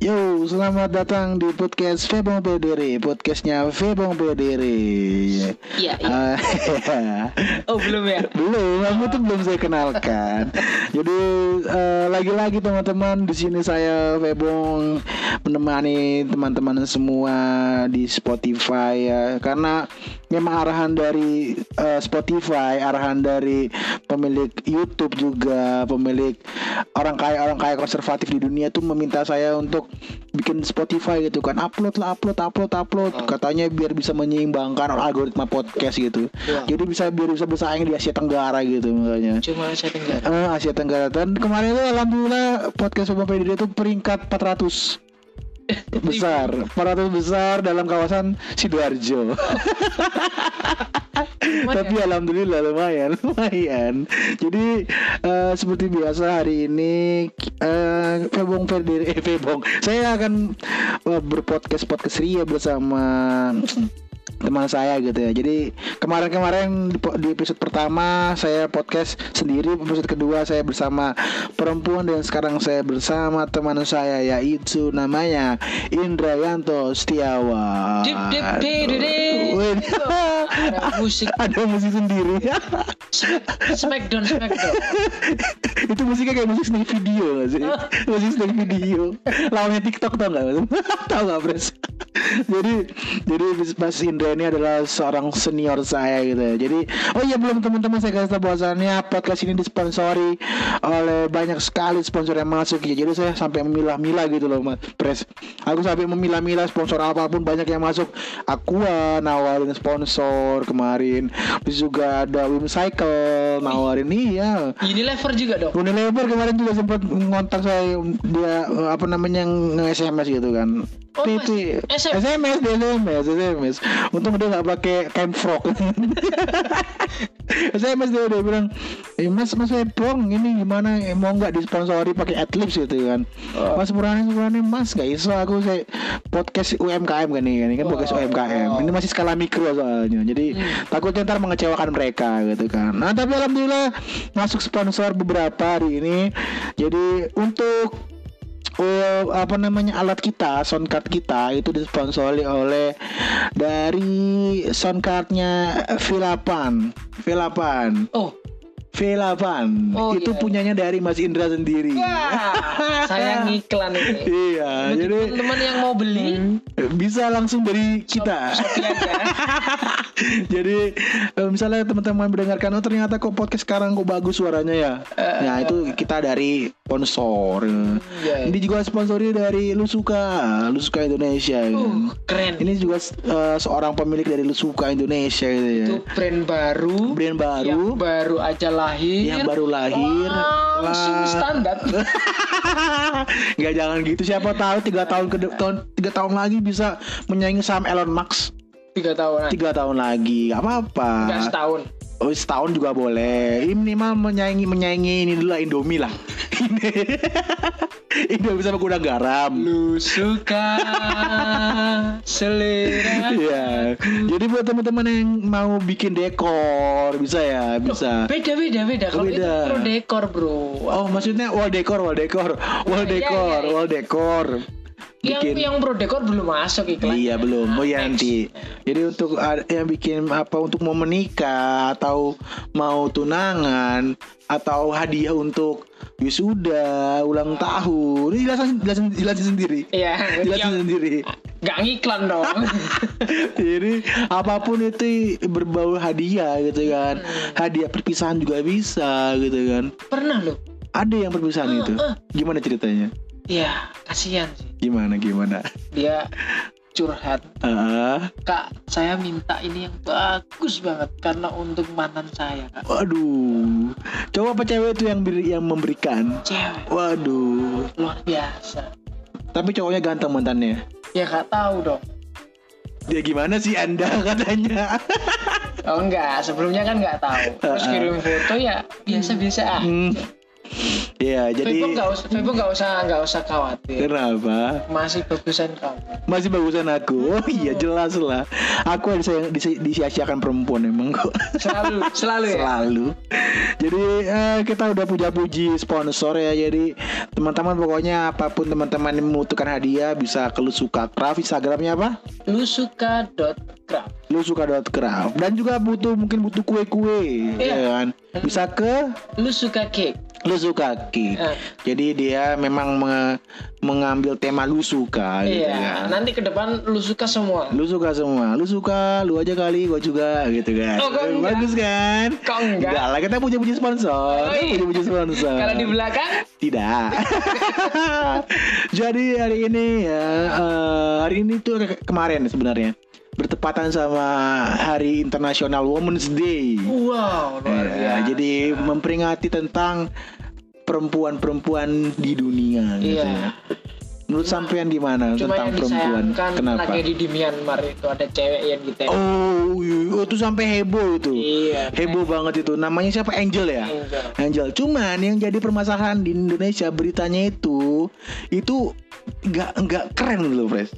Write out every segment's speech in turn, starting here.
Yo, selamat datang di podcast Febong Pedere, podcastnya Febong Pedere. Iya. Ah, Oh belum ya? belum, kamu tuh belum saya kenalkan. Jadi eh, lagi-lagi teman-teman di sini saya Febong menemani teman-teman semua di Spotify ya, karena memang arahan dari eh, Spotify, arahan dari pemilik YouTube juga, pemilik orang kaya orang kaya konservatif di dunia tuh meminta saya untuk bikin Spotify gitu kan, upload lah, upload, upload, upload, katanya biar bisa menyeimbangkan algoritma podcast gitu. Wah. Jadi bisa biar bisa bersaing di Asia Tenggara gitu makanya. Cuma saya tenggara. Eh, Asia Tenggara dan kemarin itu alhamdulillah podcast Sobat PDD itu peringkat 400 besar 400 besar dalam kawasan Sidoarjo. Tapi alhamdulillah lumayan lumayan. Jadi eh, seperti biasa hari ini eh Febong Ferdiri eh Febong. Saya akan eh, berpodcast podcast ria bersama teman saya gitu ya. Jadi kemarin-kemarin di, di episode pertama saya podcast sendiri, episode kedua saya bersama perempuan dan sekarang saya bersama teman saya yaitu namanya Indrayanto Setiawan. Ada musik Ada musik sendiri. Smackdown Smackdown. itu musiknya kayak musik snack video gak sih? musik snack video. Lawannya TikTok tau gak? tau gak Pres? jadi jadi Mas Indra ini adalah seorang senior saya gitu ya. Jadi oh iya belum teman-teman saya kasih tahu bahwasannya podcast ini disponsori oleh banyak sekali sponsor yang masuk ya. Jadi saya sampai memilah-milah gitu loh Mas Pres. Aku sampai memilah-milah sponsor apa pun banyak yang masuk. Aqua nawarin sponsor kemarin. Terus juga ada Wimcycle nawarin iya. Unilever juga dong. Unilever kemarin juga sempat ngontak saya dia apa namanya nge-SMS gitu kan. Oh, Mas, SMS. SMS SMS SMS. Untung dia nggak pakai camfrog. SMS dia dia bilang, eh, Mas Mas Ebong ini gimana Eh, mau nggak disponsori pakai Adlibs gitu kan? Oh. Mas Murani Murani Mas gak iso aku saya podcast UMKM kan ini kan ini kan podcast Oh. UMKM. Ini masih skala mikro soalnya. Jadi Hmm. takutnya ntar mengecewakan mereka gitu kan. Nah tapi alhamdulillah masuk sponsor beberapa hari ini. Jadi untuk eh, apa namanya alat kita soundcard kita itu disponsori oleh dari soundcardnya V8 V8 Oh, V8 Oh, itu iya. punyanya dari Mas Indra sendiri wah, saya ngiklan ini. iya Bagi jadi teman-teman yang mau beli, bisa langsung dari kita Shopee aja. Jadi eh, misalnya teman-teman mendengarkan oh ternyata kok podcast sekarang kok bagus suaranya ya. Eh. Nah itu kita dari sponsor. Iya. Ini juga sponsori dari Lusuka, Lusuka Indonesia. Uh, keren. Ini juga eh, seorang pemilik dari Lusuka Indonesia gitu ya. Itu brand baru. Brand baru Yang baru aja lahir. yang baru lahir. Langsung Lah. standar. Nggak jangan gitu siapa tahu tiga tahun ke depan tiga tahun lagi bisa menyaingi saham Elon Musk Tiga tahunan. tiga tahun lagi Gak apa-apa Enggak setahun. Oh setahun juga boleh. Ini minimal menyaingi menyaingi ini dulu lah Indomie lah. Indomie sama gudang garam. Lu suka selera. Iya. Jadi buat teman-teman yang mau bikin dekor bisa ya, bisa. Beda beda beda. Kalau itu pro dekor bro. Oh maksudnya wall decor, wall wall Iya, decor, iya, Yang yang pro dekor belum masuk iklan. Iya belum, oh ya nanti. Jadi untuk yang bikin apa untuk mau menikah atau mau tunangan atau hadiah untuk wisuda, ulang tahun, ini jelasin jelasin, jelasin sendiri. Iya. Jelasin sendiri. Gak ngiklan dong. Jadi apa pun itu berbau hadiah gitu kan. Hadiah perpisahan juga bisa gitu kan. Pernah loh. Ada yang perpisahan Eh, itu. eh. Gimana ceritanya? Iya kasihan sih. Gimana gimana? Dia curhat. Ah, Kak, saya minta ini yang bagus banget karena untuk mantan saya kak. waduh. Coba apa cewek itu yang beri, yang memberikan? Cewek Waduh. luar biasa. Tapi cowoknya ganteng mantannya. Ya gak tahu dong. Dia gimana sih Anda katanya? Oh enggak, sebelumnya kan nggak tahu. Terus kirim foto ya biasa-biasa ah. Hmm. Iya, jadi Febo nggak usah, Febo nggak usah, nggak usah khawatir. kenapa? Masih bagusan kamu. Masih bagusan aku. Oh iya, jelas lah. Aku yang disayang- disi- disia-siakan perempuan emang kok. Selalu, selalu ya. Selalu. Jadi eh, kita udah punya puji sponsor ya. Jadi teman-teman pokoknya apa pun teman-teman yang membutuhkan hadiah bisa ke lu suka craft Instagramnya apa? Lu suka dot craft. Lu suka craft dan juga butuh mungkin butuh kue-kue Iya. ya kan. Bisa ke Lu suka cake. Lu suka cake. Eh. Jadi dia memang me- mengambil tema lu suka gitu Iya. kan. Nanti ke depan lu suka semua. Lu suka semua, lu suka, lu aja kali, gua juga gitu kan. Oh, kok enggak? Bagus kan? Kok enggak? lah, kita punya punya sponsor. Oh, iya. Punya punya sponsor. Kalau di belakang, Tidak. Jadi hari ini ya, eh, hari ini tuh ke- kemarin sebenarnya bertepatan sama Hari Internasional Women's Day. wow, luar Ya, biasa. jadi memperingati tentang perempuan-perempuan di dunia. gitu Iya. ya. Menurut sampean gimana Cuma tentang yang perempuan? Kenapa? tragedi di Myanmar itu ada cewek yang ditembak. Oh, iya. itu sampai heboh itu. Iya. Heboh banget itu. Namanya siapa? Angel ya? Angel. Angel. Cuman yang jadi permasalahan di Indonesia beritanya itu itu nggak nggak keren gitu loh, Fresh.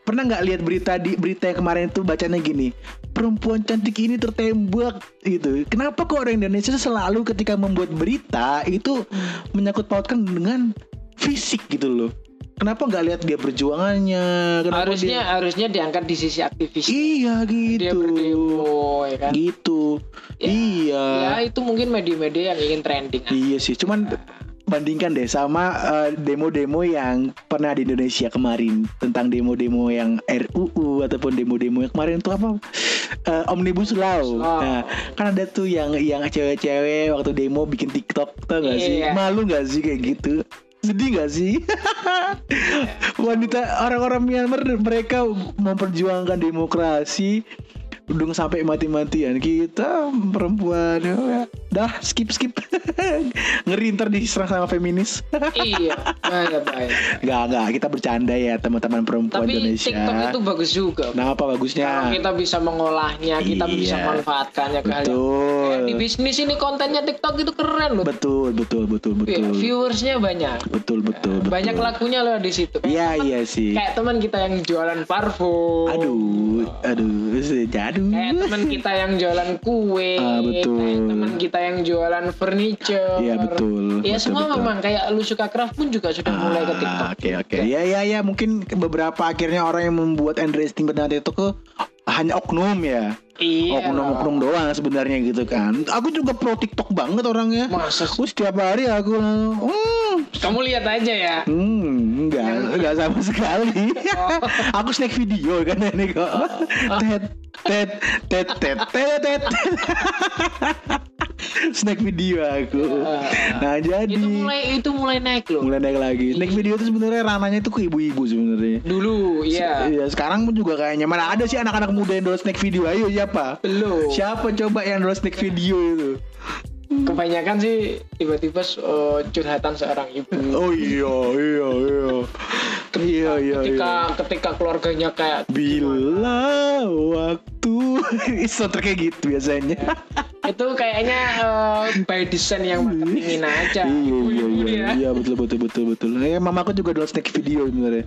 Pernah nggak lihat berita di berita yang kemarin itu bacanya gini, perempuan cantik ini tertembak gitu. Kenapa kok orang Indonesia selalu ketika membuat berita itu menyangkut pautkan dengan fisik gitu loh? Kenapa nggak lihat dia perjuangannya? Kenapa Harusnya dia... harusnya diangkat di sisi aktivis. Iya Dia gitu. berdemo, ya kan? Gitu. Ya, iya. Ya itu mungkin media-media yang ingin trending. Iya sih, cuman bandingkan deh sama eh, demo-demo yang pernah di Indonesia kemarin tentang demo-demo yang RUU ataupun demo-demo yang kemarin itu apa Eh, omnibus law. Law. Nah, kan ada tuh yang yang cewek-cewek waktu demo bikin TikTok tau gak sih? Iya. Malu gak sih kayak gitu? Sedih gak sih? Wanita orang-orang Myanmar mereka memperjuangkan demokrasi udah sampai mati-matian kita perempuan ya, dah skip skip ngeri ntar diserang sama feminis iya, bahaya bahaya. nggak nggak kita bercanda ya teman-teman perempuan Tapi Indonesia TikTok itu bagus juga. nah apa Kalau bagusnya kita bisa mengolahnya, kita bisa Iya. manfaatkannya hal yang- betul Kayak di bisnis ini kontennya TikTok itu keren loh. betul betul betul Iya, betul Viewersnya banyak. betul betul betul Banyak lakunya loh di situ. Iya iya sih Kayak teman kita yang jualan parfum. aduh aduh jadu Kayak teman kita yang jualan kue. Ah, betul. Teman kita yang jualan furniture. Iya, betul. Ya Betul, semua betul. memang kayak lu suka craft pun juga sudah mulai ke TikTok. Ah, Oke oke. Ya ya ya mungkin beberapa akhirnya orang yang membuat Andrew Sting bernama itu ke hanya oknum ya. Iya. Oknum-oknum doang sebenarnya gitu kan. Aku juga pro TikTok banget orangnya. Masa? Aku setiap hari aku hmm, Kamu lihat aja ya. Hmm, enggak, enggak sama sekali. Oh. aku snack video kan ini kok. Tet, tet, tet, tet, tet, tet. snack video aku. Nah, jadi Itu mulai itu mulai naik loh. mulai naik lagi. Snack video itu sebenarnya ranahnya itu ke ibu-ibu sebenarnya. Dulu, iya. Iya, sekarang pun juga kayaknya mana ada sih anak-anak muda yang download snack video. Ayo siapa? Belum. Siapa coba yang download snack video itu? Kebanyakan sih tiba-tiba uh, curhatan seorang ibu. Oh iya, iya, iya. Iya, iya, ketika iya. ketika keluarganya kayak Bila waktu Soundtrack kayak gitu biasanya. Itu kayaknya uh, by design yang marketingin aja. Iya iya iya ya. Iya betul betul betul betul. Ya mamaku juga download snack video sebenarnya.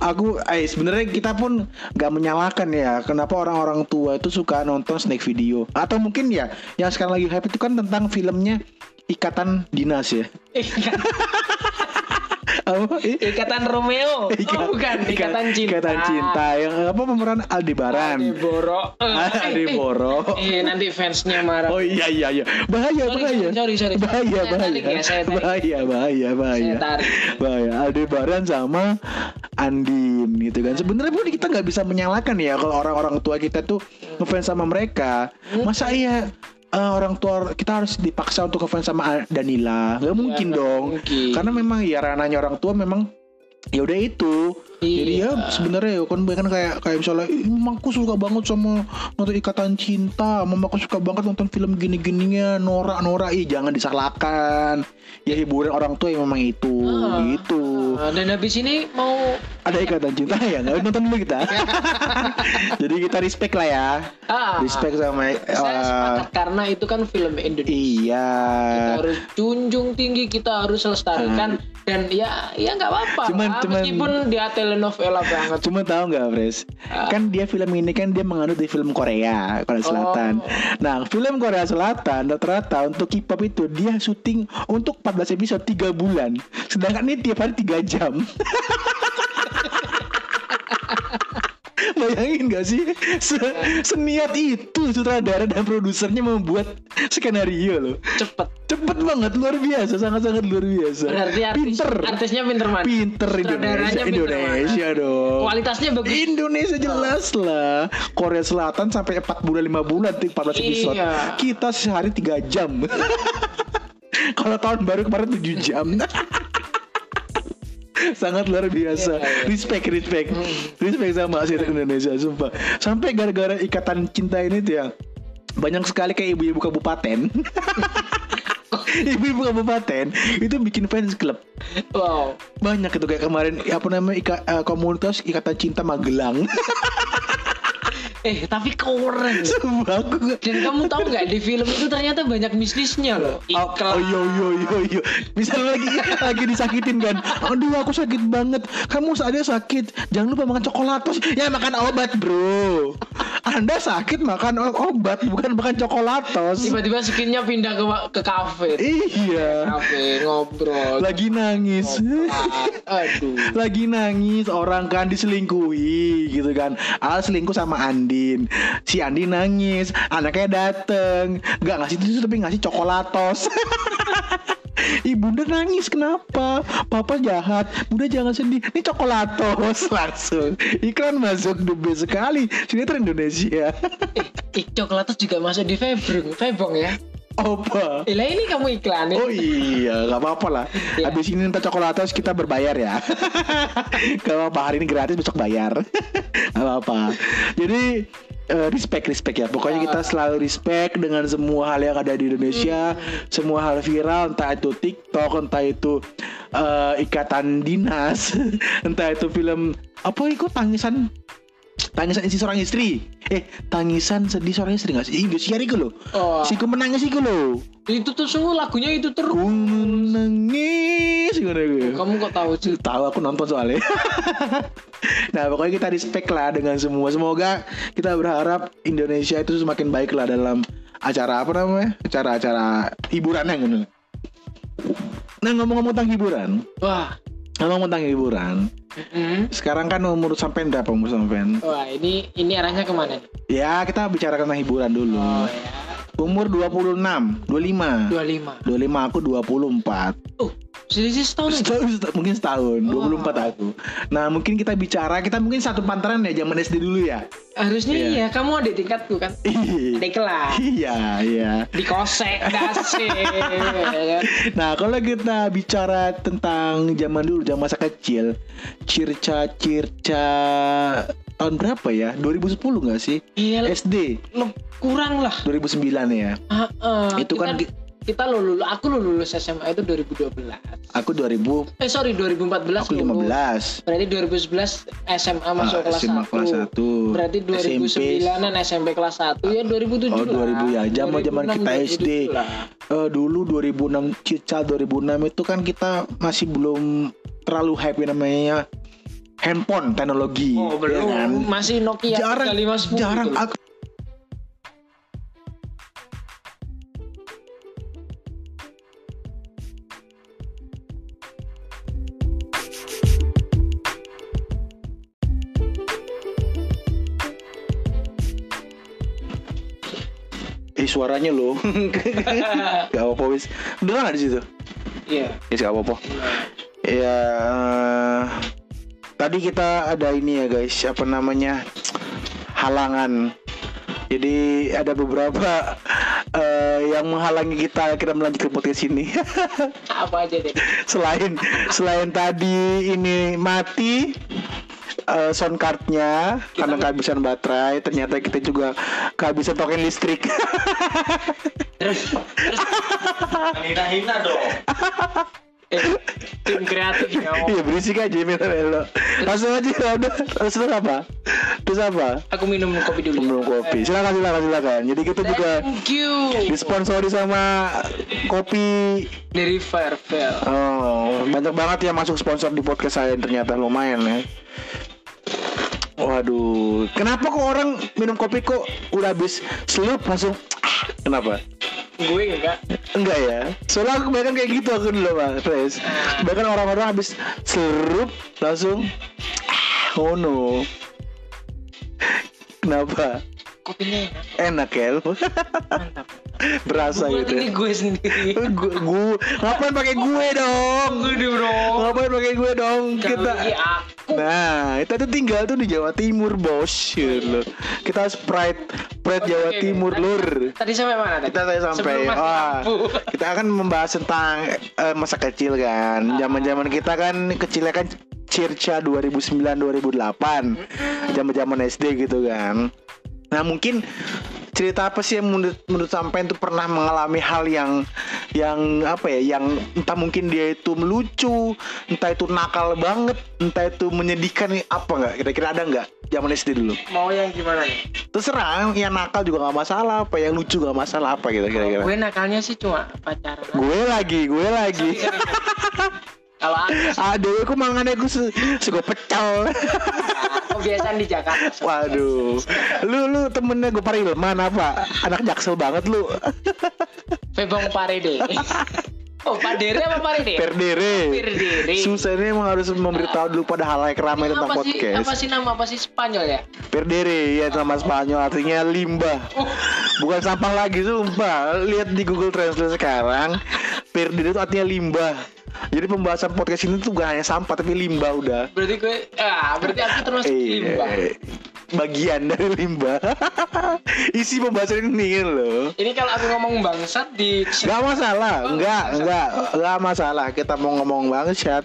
Aku eh sebenarnya kita pun nggak menyalahkan ya Kenapa orang-orang tua itu suka nonton snack video. Atau mungkin ya Yang sekarang lagi hype itu kan tentang filmnya Ikatan Dinas ya Apa? Ikatan Romeo. Ikat- oh bukan, ikat- ikatan cinta. Ikatan cinta Yang apa pemeran Aldebaran Adeboro. Adeboro Eh, nanti fansnya marah. Oh iya iya iya. Bahaya Sorry, bahaya. sorry, sorry, sorry. Bahaya Saya bahaya. tarik ya, saya tarik. Bahaya bahaya bahaya. Saya tarik. Bahaya. Aldebaran sama Andin gitu kan. Sebenarnya pun kita nggak bisa menyalahkan ya kalau orang-orang tua kita tuh ngefans sama mereka. Masa iya eh, orang tua kita harus dipaksa untuk ngefans sama Danila? Gak mungkin nggak dong. mungkin. Karena memang ya ranahnya orang tua memang ya udah itu. Jadi ya Iya. sebenarnya ya kan kan kayak kayak misalnya "Ih, mamaku suka banget sama nonton ikatan cinta, mamaku suka banget nonton film gini-gininya Nora Nora ih jangan disalahkan. Ya hiburan orang tua yang memang itu Ah. gitu Nah, dan habis ini mau ada ikatan cinta ya nggak nonton dulu kita jadi kita respect lah ya ah, respect sama saya uh, sepakat karena itu kan film Indonesia iya kita harus junjung tinggi kita harus lestarikan dan ya ya nggak apa-apa Ah. Cuman- lah, cuman- meskipun dia telenovela banget Cuma tahu nggak, Pres? Ah. Kan dia film ini kan dia menganut di film Korea, Korea Selatan. Oh. Nah, film Korea Selatan rata-rata untuk K-pop itu dia syuting untuk 14 episode 3 bulan. Sedangkan ini tiap hari 3 jam. Bayangin gak sih? Se- seniat itu sutradara dan produsernya membuat skenario loh. Cepet. Cepet banget luar biasa sangat-sangat luar biasa. Berarti artis, pinter. artisnya pinter mana pinter Indonesia. Sutradaranya pinter Indonesia dong. Kualitasnya bagus. Indonesia jelas lah. Korea Selatan sampai 4 bulan 5 bulan tuh 14 episode. Iya. Kita sehari 3 jam Kalau tahun baru kemarin 7 jam. Sangat luar biasa. Iya, iya. Respect respect. Respect sama asli Indonesia Sumpah. Sampai gara-gara ikatan cinta ini tuh yang Banyak sekali kayak ibu-ibu kabupaten. Ibu-ibu kabupaten Itu bikin fans club. Wow. Banyak itu kayak kemarin apa namanya ika- eh, komunitas ikatan cinta Magelang eh tapi keren. Nggak- dan kamu tahu nggak di film itu ternyata banyak bisnisnya loh. Oh, oh yo yo yo yo. Misalnya lagi lagi disakitin kan? Aduh aku sakit banget. Kamu saatnya sakit Jangan lupa makan coklatos Ya makan obat bro. Anda sakit makan obat Bukan makan coklatos tiba-tiba skinnya pindah ke ke kafe. Iya. Kafe ngobrol. Lagi nangis. Ngobrol. aduh. Lagi nangis orang kan diselingkuhi gitu kan. Al selingkuh sama Andin si Andin nangis anaknya dateng nggak ngasih tisu tapi ngasih coklatos Ibunda nangis kenapa? Papa jahat. Bunda jangan sedih. Ini coklatos langsung. Iklan masuk best sekali. Sinetron Indonesia. eh coklatos juga masuk di Febong Febong ya Apa? lah ini kamu iklanin Oh iya, nggak apa-apa lah. Iya. Habis ini minta coklatos kita berbayar ya. Kalau apa hari ini gratis besok bayar. Nggak apa-apa. Jadi eh, respect respect ya. Pokoknya kita selalu respect dengan semua hal yang ada di Indonesia, semua hal viral, entah itu TikTok, entah itu eh, ikatan dinas, entah itu film apa itu tangisan tangisan isi seorang istri eh tangisan sedih seorang istri nggak sih Indosiar itu loh oh si ku menangis itu loh itu tuh sungguh lagunya itu terus Ku menangis gue? kamu kok tahu sih Tahu aku nonton soalnya. nah pokoknya kita respect lah dengan semua. Semoga kita berharap Indonesia itu semakin baik lah dalam acara apa namanya? Acara-acara hiburan yang gitu. Nah ngomong-ngomong tentang hiburan, wah ngomong tentang hiburan. mm-mm. Sekarang kan umur sampai berapa umur sampai? wah ini ini arahnya ke mana nih Ya kita bicara tentang hiburan dulu. oh ya Umur 26, 25. 25 25 aku 24. oh selisih setahun aja Setahun, setahun- mungkin setahun, Oh. 24 aku. Nah, mungkin kita bicara, kita mungkin satu pantaran ya zaman SD dulu ya. harusnya Iya. iya kamu ada tingkatku kan ada kelas Iya, iya. di kosek kasih kan? Nah, kalau kita bicara tentang zaman dulu, zaman masa kecil, circa-circa tahun berapa ya? 2010 nggak sih? iya SD kurang lah 2009 ya. Ah, ah, Itu kan kita, lo lulus aku lo lulus SMA itu 2012 Aku 2000, eh sorry 2014 aku lulus. 15. berarti 2011 SMA masuk Ah, kelas SMA 1 kelas 1. berarti 2009an SMP kelas 1 ya 2007 Oh, 2000 ya. lah. Zaman-zaman kita 2006, SD. 2007 lah. Eh, dulu 2006 Cica 2006 itu kan kita masih belum terlalu hype yang namanya handphone teknologi Oh ya belum kan? masih Nokia jarang 3510 jarang gitu aku suaranya loh. Gak apa-apa wis. Dengar gak di situ? Iya. Ya gak apa-apa. Ya Tadi kita ada ini ya guys. Apa namanya? Halangan. Jadi ada beberapa eh, Yang menghalangi kita Kita melanjutkan podcast ini. Apa aja deh? Selain Selain tadi ini mati eh, sound cardnya karena kehabisan baterai ternyata kita juga kehabisan token listrik Terus, terus hina-hina dong eh, tim kreatif ya Iya berisik aja minta melo. Langsung aja udah. Terus apa? Terus apa? aku minum kopi dulu Minum kopi. Silakan silakan silakan. Jadi kita juga thank you disponsori sama kopi dari Fairfield Oh, banyak banget yang masuk sponsor di podcast saya ternyata lumayan ya. Waduh, kenapa kok orang minum kopi kok udah habis selup langsung ah, kenapa? gue enggak Enggak ya. Soalnya aku kebanyakan kayak gitu aku dulu Pak Tres. Bahkan orang-orang habis selup langsung ah, oh no. Kenapa? Kopinya enak Enak ya lu. mantap Berasa buat gitu. ini ya. gue sendiri Gue, gue, ngapain pakai gue dong? gue bro Ngapain pakai gue dong? kita Kita aku Nah, kita tuh tinggal tuh di Jawa Timur, bos. Gitu loh. Kita Sprite, Sprite Jawa Oke, Timur, tadi- lur. tadi sampai mana tadi Kita tadi sampai, wah, lampu. kita akan membahas tentang eh, masa kecil kan. Zaman-zaman kita kan kecilnya kan Circa 2009-2008. Zaman-zaman SD gitu kan. Nah, mungkin cerita apa sih yang menurut menurut sampean tuh pernah mengalami hal yang yang apa ya yang entah mungkin dia itu melucu entah itu nakal banget entah itu menyedihkan nih apa nggak? Kira-kira ada nggak? Zaman SD dulu. Mau yang gimana nih? Terserah yang nakal juga nggak masalah apa yang lucu nggak masalah apa gitu kira-kira. Gue nakalnya sih cuma pacaran. Gue lagi gue lagi sih. Aduh aku mangannya aku su suka pecel kebiasaan di Jakarta. Waduh. Lu lu temennya gue Parilman apa? Anak jaksel banget lu. Febong Parede oh Padere apa Parede perdere Perdere. susah ini emang harus memberitahu dulu pada hal yang ramai tentang apa sih apa podcast sih nama apa sih Spanyol ya? Perdere ya nama Spanyol artinya limbah. Oh, bukan sampah lagi sumpah. Lihat di Google Translate sekarang. Perdere itu artinya limbah jadi pembahasan podcast ini tuh bukan hanya sampah tapi limbah udah. Berarti gue ah berarti aku termasuk Eh, limbah. bagian dari limbah. Isi pembahasan ini loh. Ini kalau aku ngomong bangsat di Gak masalah, Oh, enggak, enggak, enggak masalah. Kita mau ngomong bangsat,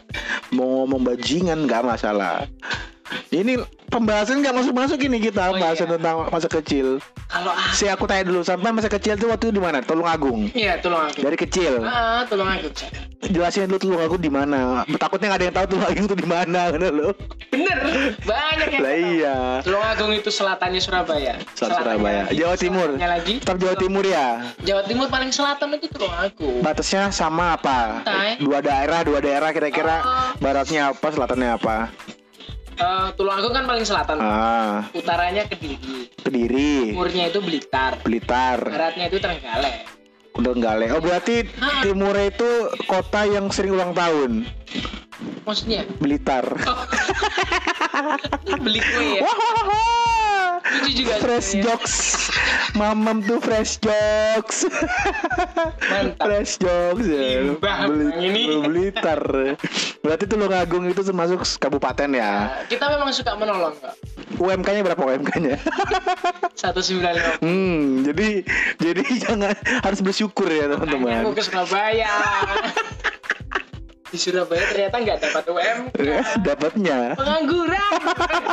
mau ngomong bajingan, enggak masalah. Ini pembahasan nggak masuk-masuk ini kita Oh, bahasan iya. tentang masa kecil. kalau ah Si aku tanya dulu, sampai masa kecil tuh waktu di mana? Tulung Agung. iya tolong aku Dari kecil. ah tolong Cak. Jelasin dulu Tulung Agung di mana. Takutnya nggak ada yang tahu Tulung Agung itu di mana, kan lo? bener banyak yang Lah iya. Tulung Agung itu selatannya Surabaya Selat Surabaya. lagi, Jawa Timur. lagi Tetap Jawa Timur ya. Jawa Timur paling selatan itu Tulung Agung Batasnya sama apa? Dua daerah, dua daerah kira-kira. Oh. Baratnya apa, selatannya apa? Eh, Tulung Agung kan paling selatan. Ah, utaranya Kediri. Kediri. timurnya itu Blitar. Blitar, baratnya itu Trenggalek. Donggale. Oh berarti timur itu kota yang sering ulang tahun. Maksudnya Blitar. beli kue ya lucu juga Fresh sebenarnya. jokes. Mamam tuh fresh jokes. Mantap. fresh jokes ya. Beli, ini. Blitar. Berarti Tulungagung itu termasuk kabupaten ya. Nah, kita memang suka menolong kok UMK-nya berapa UMK-nya? satu sembilan lima hmm, jadi jadi jangan harus bersyukur ya aku teman-teman. ke Surabaya di Surabaya ternyata nggak dapat UMK Dapatnya. Pengangguran.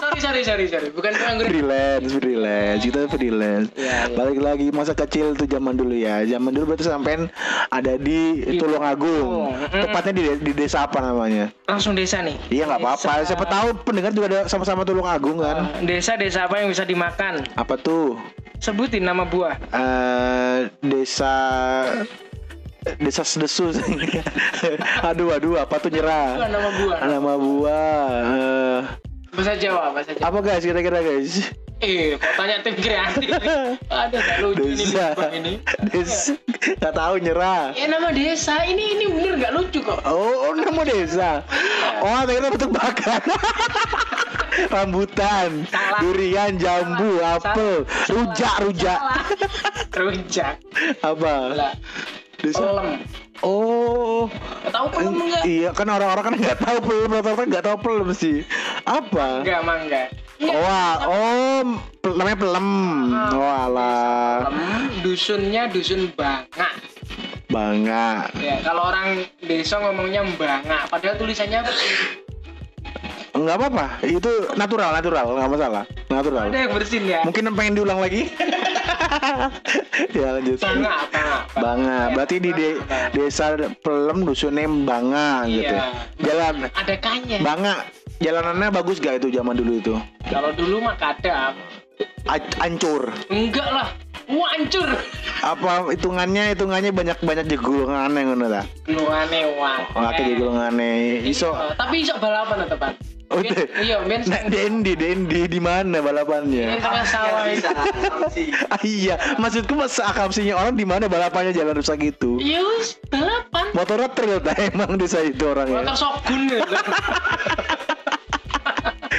Sorry sorry sorry sorry. Bukan pengangguran. Freelance freelance. Kita freelance. Iya, iya. balik lagi masa kecil tuh zaman dulu ya. Zaman dulu berarti sampean ada di Di Tulungagung. Mm. tepatnya di, di desa apa namanya? Langsung desa nih. Iya nggak apa-apa. Siapa tahu pendengar juga ada sama-sama Tulungagung kan? Eh, desa desa apa yang bisa dimakan? Apa tuh? Sebutin nama buah. Eh desa desa sedesu aduh aduh apa tuh nyerah nama buah nama buah eh, bahasa Jawa bahasa Jawa apa guys kira-kira guys eh kok tanya tim kreatif ada nggak lucu desa ini desa nggak tahu nyerah ya nama desa ini ini bener nggak lucu kok Oh, oh nama desa. Oh, akhirnya bentuk bakan. Rambutan, Salah. durian, jambu, Salah. apel, Salah. rujak, rujak. Salah. rujak Apa? Desa. pelem Oh, tahu pelem nggak iya kan orang-orang kan nggak tahu pelem, rata-rata nggak tahu pelem sih. Apa? Enggak, mangga. Oh, ah, oh, pel- namanya pelem. Oh, alah, Pelem, dusunnya dusun banga. bangga. Ya, kalau orang desa ngomongnya banga, padahal tulisannya? Enggak apa-apa, itu natural, natural, nggak masalah, natural. Ada yang bersin ya. Mungkin pengen diulang lagi? ya lanjut. Banga, banga. Banga. Berarti di de- desa Pelem dusunnya Banga gitu. Iya. Jalan Ada kanya. Banga. Jalanannya bagus gak itu zaman dulu itu? Kalau dulu mah kadang. Ancur. Enggak lah. Wah, hancur. Apa hitungannya hitungannya banyak banyak jegulungannya ngono ta? Gelungane wah. Oke jegulungane. Iso. Iya, Tapi iso balapan teman. Oh, Biyen- deh. Iya, men Nah, Dendi, Dendi di mana balapannya? tengah sawah itu. Ah, iya, maksudku mas akamsinya orang di mana balapannya jalan rusak gitu. Iya, balapan. Motornya trail emang desa itu Motor orangnya. Shogun ya.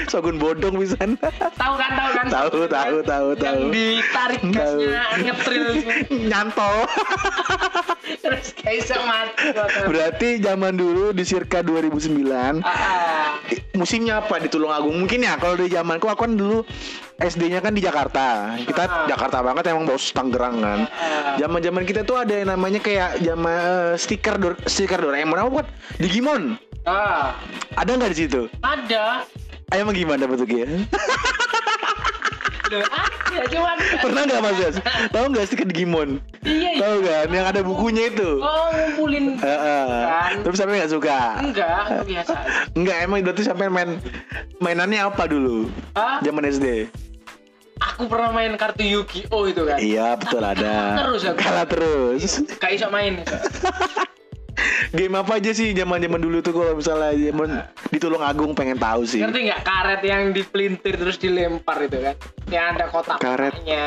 Sogun bodong bisa. tahu kan, tahu kan? Tahu, kan? tahu, tahu, Yang tahu. ditarik Tahu. gasnya ngetril Nyantol. terus kayak mati. Berarti zaman dulu di circa 2009 Ah, ah. musimnya apa di Tulungagung? Mungkin ya kalau di zamanku aku kan dulu SD-nya kan di Jakarta. Kita Ah. Jakarta banget emang bos Tangerang kan. Zaman-zaman kita tuh ada yang namanya kayak zaman eh, stiker stiker Doraemon apa buat Digimon. Ah, Ada nggak di situ? ada. Emang gimana bentuknya? Loh, ada cuma Pernah nggak Mas Yas? Tahu nggak stiker Digimon? Iya, iya. Tahu kan? Yang ada bukunya itu. Oh, ngumpulin. Heeh. Kan. Tapi sampai nggak suka. Enggak, biasa. aja. Enggak, emang berarti sampai main mainannya apa dulu? Ah, Zaman SD. aku pernah main kartu Yu-Gi-Oh itu kan. Iya, betul ada. Terus aku. Kalah terus. Kayak iso main. Game apa aja sih zaman-zaman dulu tuh kalau misalnya zaman di Tulungagung pengen tahu sih. Ngerti nggak karet yang dipelintir terus dilempar itu kan? Yang ada kotak-kotaknya,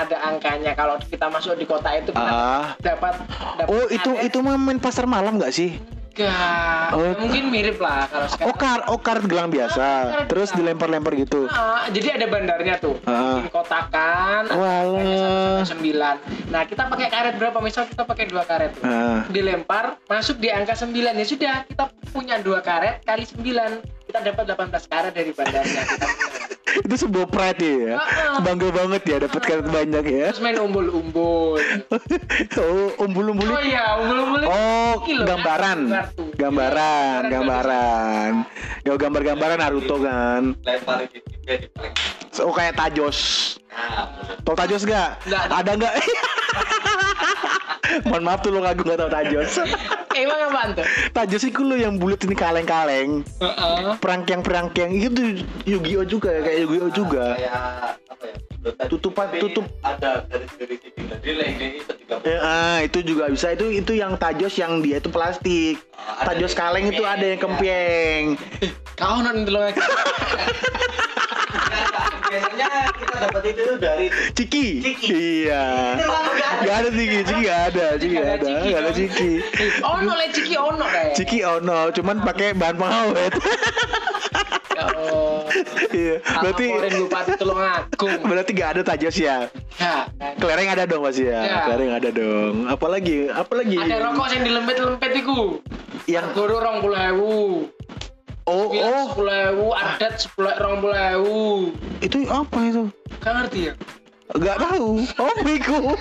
ada angkanya. Kalau kita masuk di kotak itu kita Ah. dapat dapat Oh, itu karet. itu mah main pasar malam nggak sih? Enggak. Oh. Mungkin mirip lah kalau sekarang. Oh, kar oh gelang biasa. karet Terus gelang. dilempar-lempar gitu. Ah, jadi ada bandarnya tuh, Ah. bikin kotakan, ada Walah. sembilan. Nah kita pakai karet berapa? Misal kita pakai dua karet, tuh. Ah. dilempar, masuk di angka sembilan ya sudah kita punya dua karet kali sembilan, kita dapat 18 karet dari bandarnya. Kita punya. Itu sebuah pride ya. Bangga banget ya dapat karet banyak ya. Terus main umbul-umbul. oh, umbul-umbul. Oh iya, umbul-umbul. Oh, loh, gambaran. kartu. Gambaran, Iya, gambaran. Ya gambar-gambaran Naruto kan. di Oh kayak Tajos. Tau Tajos gak? Nggak. Ada nggak? Mohon maaf tuh lo ngaku gak tau Tajos. Emang apaan tuh? Tajos itu lo yang bulat ini kaleng-kaleng. Heeh. Perangkeng-perangkeng itu tuh Yu-Gi-Oh juga kayak Yu-Gi-Oh juga. kayak apa ya. Tutupan- Tapi tutup. ada dari dari jadi lainnya itu juga Eh, ah, itu juga bisa itu itu yang tajos yang dia itu plastik. Ah, Tajos kaleng itu ada yang ya. kempeng. Kau nanti lo biasanya kita dapat itu dari Ciki. Ciki. Iya. Nggak ada. Gak ada Ciki, Ciki gak ada, Ciki gak ada, gak ada Ciki. Oh, no, le ciki ono kayak. Ciki oh no, cuman pakai bahan pengawet. Oh. Iya, berarti Bupati Tulungagung. berarti gak ada tajos ya. Ya. Kelereng ada dong pasti ya. Ya. Kelereng ada dong. Apalagi, apalagi Ada rokok yang dilempet-lempet iku. yang Guru rong puluh ewu. oh oh sepuluh adat sepuluh rong puluh ewu. itu apa itu? Gak ngerti ya? Gak tahu. Oh Miku.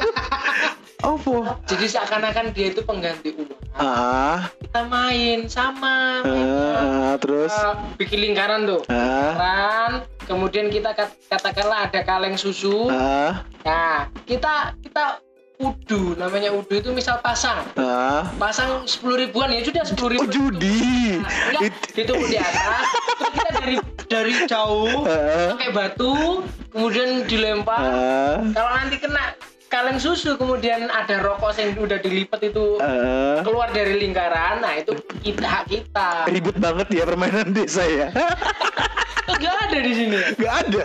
Apa? Jadi seakan-akan dia itu pengganti uang. Ah, main sama. ah, ah, terus Kita bikin lingkaran tuh. ah, Lingkaran, kemudian kita kat- katakanlah ada kaleng susu. ah, Nah, kita kita udu, namanya udu itu misal pasang. ah. Pasang sepuluh ribuan ya sudah sepuluh Oh ribu. judi. Enggak, It- ditumpuk di atas. Terus kita dari dari jauh Ah, pakai batu, kemudian dilempar. ah, Kalau nanti kena kaleng susu, kemudian ada rokok yang udah dilipat itu ah. keluar dari lingkaran, nah itu kita hak kita. Ribet banget ya permainan desa ya. Enggak ada di sini. Gak ada.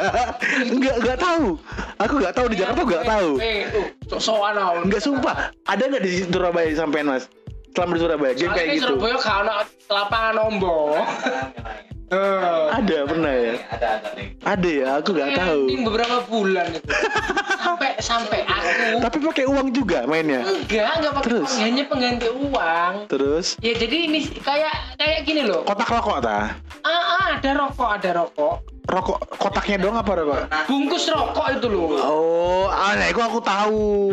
Enggak enggak tahu. Aku nggak tahu di Jakarta nggak tahu. Eh, awal. Enggak sumpah. Ada nggak di Surabaya sampean mas? Selama di Surabaya game kayak gitu. Surabaya gak ada lapangan ombo. Eh. Ada pernah ya? ada ada nih Ada ya. Aku nggak tahu. Ending beberapa bulan itu. Sampai sampai aku Tapi pakai uang juga mainnya. enggak enggak pakai Terus? uang, hanya pengganti uang. Terus Ya jadi ini kayak kayak gini loh. kotak rokok ta? Ah, ah, ada rokok, ada rokok. Rokok kotaknya doang apa rokok? Bungkus rokok itu loh. Oh, aneh, itu aku tahu.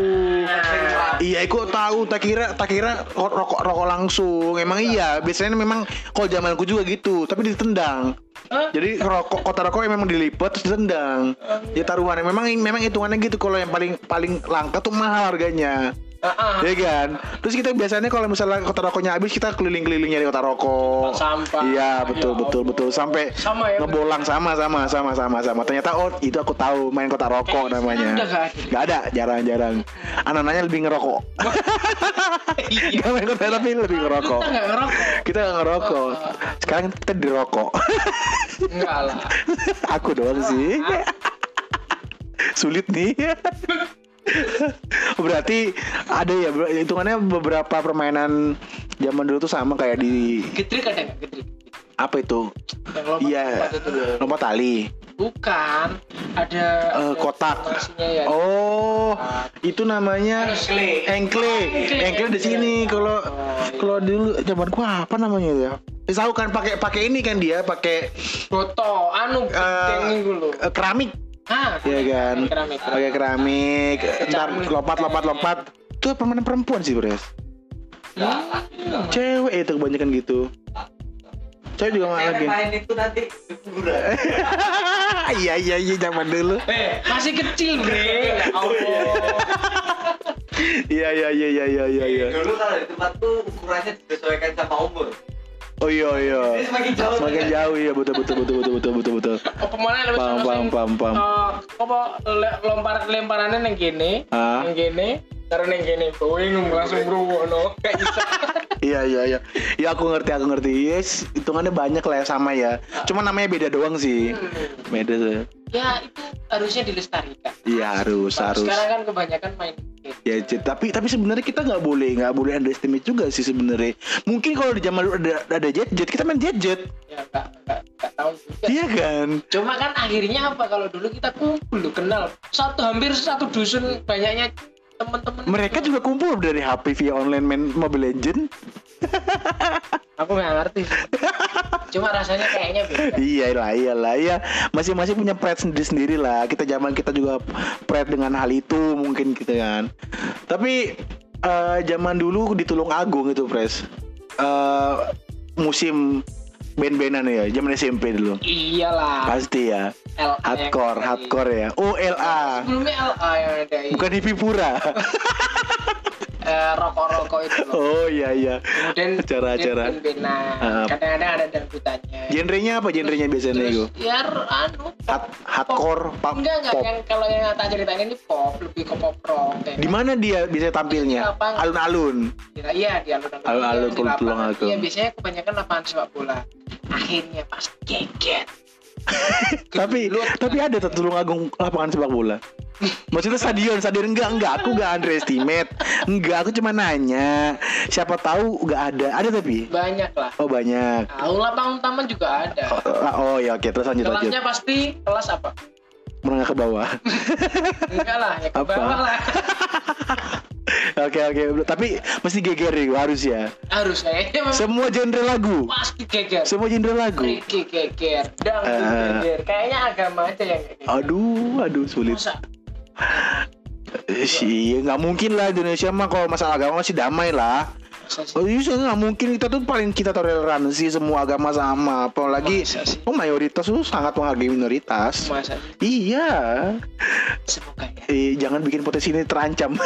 Iya, aku tahu. Tak kira, tak kira rokok rokok langsung. Emang iya, biasanya memang kalau zamanku juga gitu. Tapi ditendang. Jadi rokok kota rokok yang memang dilipat terus ditendang. Ya taruhannya memang memang hitungannya gitu kalau yang paling paling langka tuh mahal harganya. Ah, ah. Ya kan? Terus kita biasanya kalau misalnya kota rokoknya habis kita keliling-keliling nyari kota rokok. Sampah. Iya, betul Ya betul betul sampai Sama ya, ngebolang sama sama sama sama sama. Ternyata oh itu aku tahu main kota rokok Kayaknya namanya. nggak ada. Jarang-jarang. Anak-anaknya lebih ngerokok. Iya. Nggak main kota tapi lebih ngerokok. Kita nggak ngerokok. Kita nggak ngerokok. Sekarang kita dirokok. Enggak lah. aku doang sih. Sulit nih. Berarti ada ya hitungannya beberapa permainan zaman dulu tuh sama kayak di Getrik ada nggak getrik? apa itu? Iya, lompat lompat tali. Bukan. Ada. Ada kotak. ya. Oh, itu namanya Engkle. engkle. Engkle. Di sini. Kalau Oh, iya. kalau dulu zaman gua apa namanya ya? Eh, Tahu kan pakai pakai ini kan dia pakai Foto, anu eh, keramik. Ah, Iya kan? keramik. Pakai keramik. Ntar Keramik. lompat lompat lompat. Itu permainan perempuan sih, Bres. Hmm. Cewek itu kebanyakan gitu. Cewek juga malah lagi. main itu nanti. Iya iya iya zaman dulu. Eh, masih kecil, Bre. Ya. Iya iya iya iya iya iya. iya. Dulu kalau di tempatku ukurannya disesuaikan sama umur. Oh iya iya. Jadi semakin jauh. Semakin jauh ya betul betul betul betul betul betul betul. Apa mana lebih Paham, paham, paham, paham. eh, apa lempar lemparannya neng gini, Ah. neng gini, karena neng gini, bingung langsung no kayak gitu. Iya iya iya. Ya aku ngerti aku ngerti. Yes, hitungannya banyak lah ya sama ya. Cuma namanya beda doang sih. Beda sih. ya itu harusnya dilestarikan. Iya harus harus. Sekarang kan kebanyakan main. Ya, Cid. tapi tapi sebenarnya kita nggak boleh nggak boleh underestimate juga sih sebenarnya. Mungkin kalau di zaman dulu ada ada jet jet kita main jet jet, Ya tahu juga. iya kan? Cuma kan akhirnya apa kalau dulu kita kumpul kenal satu hampir satu dusun banyaknya teman-teman. Mereka juga kumpul dari HP via online main Mobile Legend. Aku nggak ngerti. sih. Cuma rasanya kayaknya beda. Iya lah, iyalah, iya. Masing-masing punya pride sendiri-sendiri lah. Kita zaman kita juga pride dengan hal itu mungkin gitu kan. Tapi eh, zaman dulu di Tulung Agung itu, Pres. Eh musim band-bandan ya, zaman SMP dulu. Iyalah. Pasti ya. LA Hardcore, hardcore ya. Oh, LA. Sebelumnya LA yang ada. Bukan hippie pura. Eh, rokok-rokok itu loh. oh iya iya. Kemudian Acara-acara. Ah. Kadang-kadang ada dangdutannya. Genrenya apa genrenya biasanya itu? ya anu Hard, hardcore, pop, enggak enggak pop. yang kalau yang tak ceritain ini pop lebih ke pop rock Di mana dia bisa tampilnya? Lapangan. Alun-alun. gitu. iya di alun-alun Alun-alun Iya, lapangan. Agung. iya biasanya kebanyakan lapangan sepak bola akhirnya pas geget tapi Gelut. tapi ada tuh Tulung Agung lapangan sepak bola. Maksudnya stadion, stadion enggak enggak aku enggak underestimate. Enggak, aku cuma nanya. Siapa tahu enggak ada. Ada tapi. banyak lah Oh banyak. nah, lapangan taman juga ada Oh, oh ya oke terus lanjut lanjut. kelasnya pasti kelas apa Menengah ke bawah. enggak lah ya ke Apa? bawah lah Oke oke, tapi mesti geger nih harus ya. harus memang Semua genre lagu. pasti geger Semua genre lagu. Ricky geger dangdut Eh. geger kayaknya agama aja yang kayak gitu Aduh, aduh sulit. Masa? Sih nggak mungkin lah Indonesia mah kalau masalah agama masih damai lah. Oh iya nggak mungkin kita tuh paling kita toleransi semua agama sama apalagi oh mayoritas tuh sangat menghargai minoritas. Masa sih? Iya. Semoga ya. Eh, jangan bikin potensi ini terancam.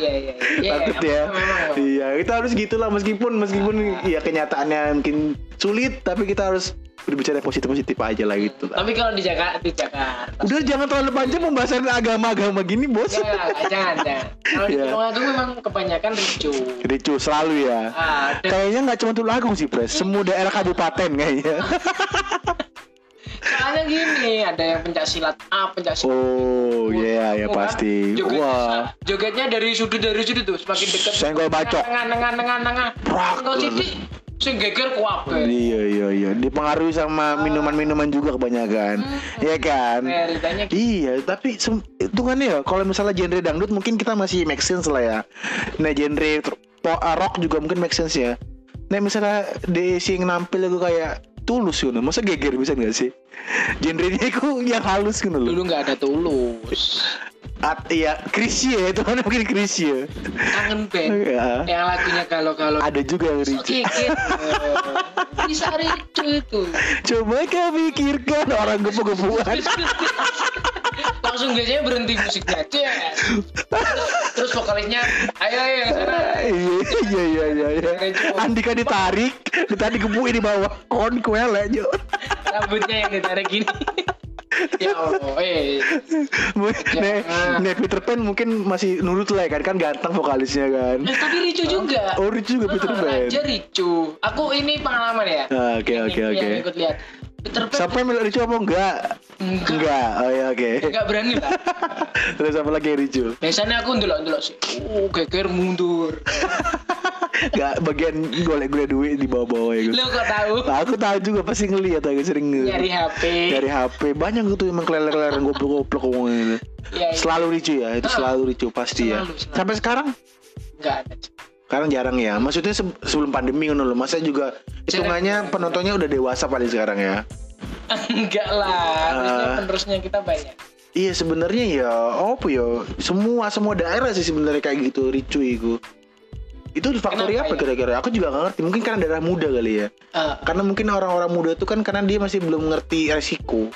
Iya iya iya. Takut Iya, ya. memang, memang. Iya, kita harus gitulah meskipun meskipun ya kenyataannya mungkin sulit tapi kita harus berbicara positif-positif aja lah gitu lah. Tapi kalau di Jakarta, di Jakarta. Udah jangan terlalu panjang pembahasan agama-agama gini, Bos. Ya, jangan, jangan. Kalau di Iya. Tulungagung memang kebanyakan ricu. Ricu selalu ya. Ah, Kayaknya nggak cuma Tulungagung sih, Pres. Semua daerah kabupaten kayaknya. soalnya gini, ada yang pencak silat A, pencak silat Oh, iya ya Kan? pasti. Joget- Wah. Jogetnya dari sudut dari sudut tuh semakin dekat. Senggol bacok. Nengah nengah nengah nengah. Prak. Enggak sih, sing geger kuape. Iya iya iya. Dipengaruhi sama minuman-minuman juga kebanyakan. Iya kan? Realitanya gitu. Iya, tapi sem- hitungannya ya kalau misalnya genre dangdut mungkin kita masih make sense lah ya. Nah, genre rock juga mungkin make sense ya. Nah, misalnya di sing nampil itu kayak tulus ngono masa geger bisa nggak sih? Genrenya itu yang halus ngono loh. Dulu nggak ada tulus. At, iya Krisye. Itu kan mungkin Krisye. Kangen band. Ya. yang lagunya kalau-kalau ada juga yang Ricu bisa ricu itu. Coba kau pikirkan orang gepu-gepuan langsung biasanya berhenti musiknya terus, terus vokalisnya ayo ayo. Iya iya iya iya iya. Andika ditarik ditarik gepuin di bawah kon kuele aja rambutnya yang ditarik gini. Ya Allah eh. Nih nih Peter Pan mungkin masih nurut lah ya kan kan ganteng vokalisnya kan. Nah, tapi ricu juga. Oh Ricu juga Peter Ah, Pan. Raja ricu. Aku ini pengalaman ya. Ah, oke oke oke. ikut lihat. Peter Pan sampai melok Ricu apa enggak? Enggak. Enggak. Oh ya oke. Enggak berani lah. Terus apa lagi Ricu? Biasanya aku ndelok ndelok sih. Oh geger mundur Gak bagian golek-golek duit di bawah-bawah ya lo kok tahu Nah, aku tahu juga pasti ngeliat aku sering nyari HP dari HP banyak gitu emang keleler-keleler goblok-goblok ngomongnya itu. ya, ya. Selalu ricu ya, itu Ah. selalu ricu pasti ya. Selalu. Sampai sekarang enggak ada sekarang jarang ya. Maksudnya se- sebelum pandemi ngono loh. Masa juga hitungannya penontonnya udah dewasa paling sekarang ya. enggak lah harusnya Ah. penerusnya kita banyak Iya sebenarnya ya apa ya semua semua daerah sih sebenarnya kayak gitu ricu itu. Itu faktornya Kenapa apa ya? kira-kira? Aku juga gak ngerti. Mungkin karena daerah muda kali ya. Eh, Karena mungkin orang-orang muda itu kan karena dia masih belum ngerti resiko.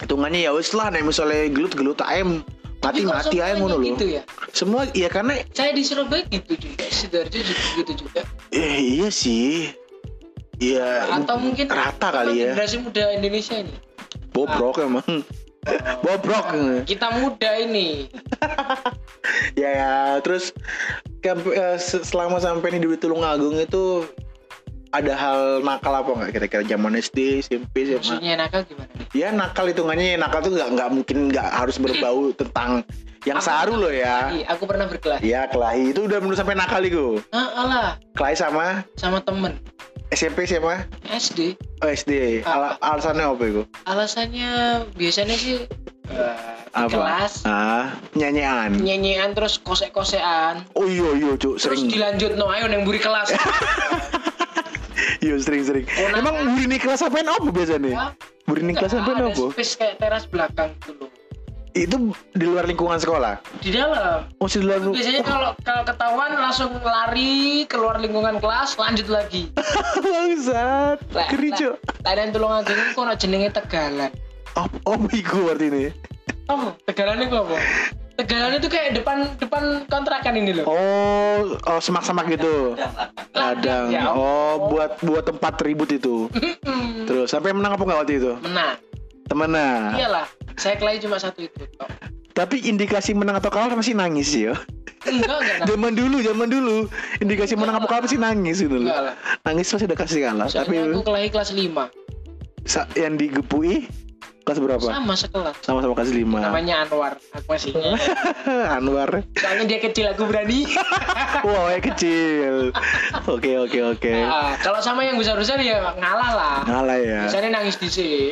Hitungannya ya wes lah, nih misalnya gelut-gelut ayam tapi kok mati-mati ayam ngono loh. gitu ya Semua ya karena saya di Surabaya gitu juga sidoarjo juga gitu juga eh, iya sih. Iya atau mungkin rata kali ya. generasi muda Indonesia ini Bobrok emang. Bobrok. kita muda ini. Ya, ya. Terus ke- eh, se- selama sampai nih di Tulungagung itu ada hal nakal apa nggak? Kira-kira zaman SD, SMP, SMA? maksudnya nakal gimana Ya nakal hitungannya ya. Nakal tuh nggak nggak mungkin nggak harus berbau tentang yang Aku saru loh ya. berkelahi, aku pernah berkelahi. Ya kelahi. Itu udah menurut sampai nakal itu. ah alah. Kelahi sama? Sama temen SMP siapa? SD Oh SD. Al- alasannya apa itu? alasannya biasanya sih di Apa? kelas Ah, nyanyian. nyanyian terus kosek-kosean Oh iya iya cuk terus sering. dilanjut no ayo neng buri kelas Iya sering sering. Konangan. Emang burini kelas apaan apa biasanya? Wah, Burini kelas enggak, apaan ada apa? space kayak teras belakang loh Itu di luar lingkungan sekolah. di dalam Oh di luar. biasanya kalau kalau ketahuan langsung lari keluar lingkungan kelas lanjut lagi Bangsat. Lah, Keri lah, cuk. Lain tulung agung kok jenenge tegalan Apa apa iku ini? apa tegalan itu apa tegalan itu kayak depan depan kontrakan ini loh Oh, oh semak-semak gitu. Ladang, ya Oh, buat buat tempat ribut itu. Terus sampai menang apa nggak waktu itu? menang Temenan. iyalah saya kelahi cuma satu itu. Tapi indikasi menang atau kalah masih nangis ya. enggak enggak enggak Zaman dulu, zaman dulu indikasi menang apa kalah pasti nangis gitu loh. Nangis pasti udah kasih kalah. Tapi aku kelahi kelas 5 sa- yang digepui kelas berapa? sama sekelas Sama-sama kelas 5. namanya Anwar aku masih Anwar. soalnya dia kecil aku berani Wow, ya kecil. Oke, oke, oke. Nah, kalau sama yang besar-besar ya ngalah lah Ngalah ya. biasanya nangis di sini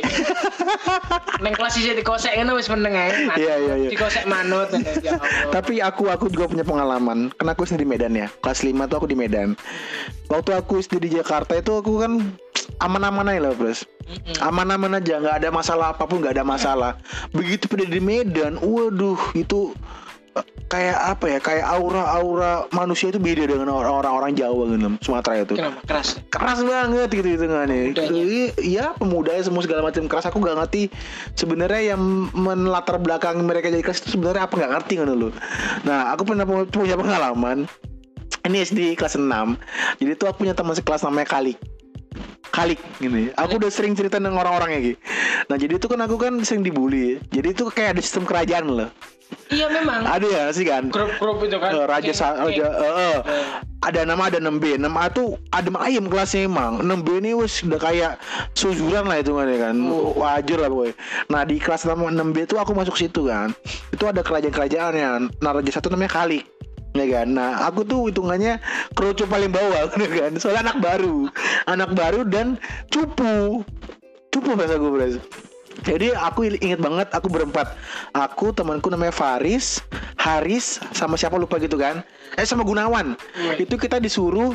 neng kelas di dikosek kan wis meneng ya Iya, iya, iya. dikosek manut ya Tapi aku aku juga punya pengalaman. Karena aku di Medan ya. Kelas 5 tuh aku di Medan. Waktu aku di Jakarta itu aku kan aman-aman aja lah, Bros. Aman-aman aja, nggak ada masalah apa pun, nggak ada masalah. Begitu pada di Medan, waduh itu eh, kayak apa ya? Kayak aura-aura manusia itu beda dengan orang-orang Jawa gitu, Sumatera itu. kenapa? Keras? Keras banget gitu gitu kan iya pemudanya semua segala macam keras. Aku gak ngerti sebenarnya yang melatar belakang mereka jadi keras itu sebenarnya apa nggak ngerti kan lo nah aku pernah pu- punya pengalaman. Ini SD kelas 6 jadi tuh aku punya teman sekelas namanya Kalik Kalik gini. Aku udah sering cerita dengan orang-orang ya Ki. Nah jadi itu kan aku kan sering dibully. Jadi itu kayak ada sistem kerajaan loh. iya memang Ada ya sih kan. grup-grup itu kan Eh, Raja Sa- Geng- Raja eh, eh. Eh, ada nama ada 6B 6A tuh ada ayam kelasnya emang 6B ini wes udah kayak suzuran lah itu kan Oh. wajar lah pokoknya nah di kelas nama 6B tuh aku masuk situ kan itu ada kerajaan-kerajaan ya nah raja satu namanya Kalik ya kan? Nah aku tuh hitungannya kerucu paling bawah ya kan? Soalnya anak baru. Anak baru dan cupu. Cupu bahasa gue beres Jadi aku inget banget aku berempat. Aku temanku namanya Faris, Haris, sama siapa lupa gitu kan. Eh sama Gunawan. Iya. Itu kita disuruh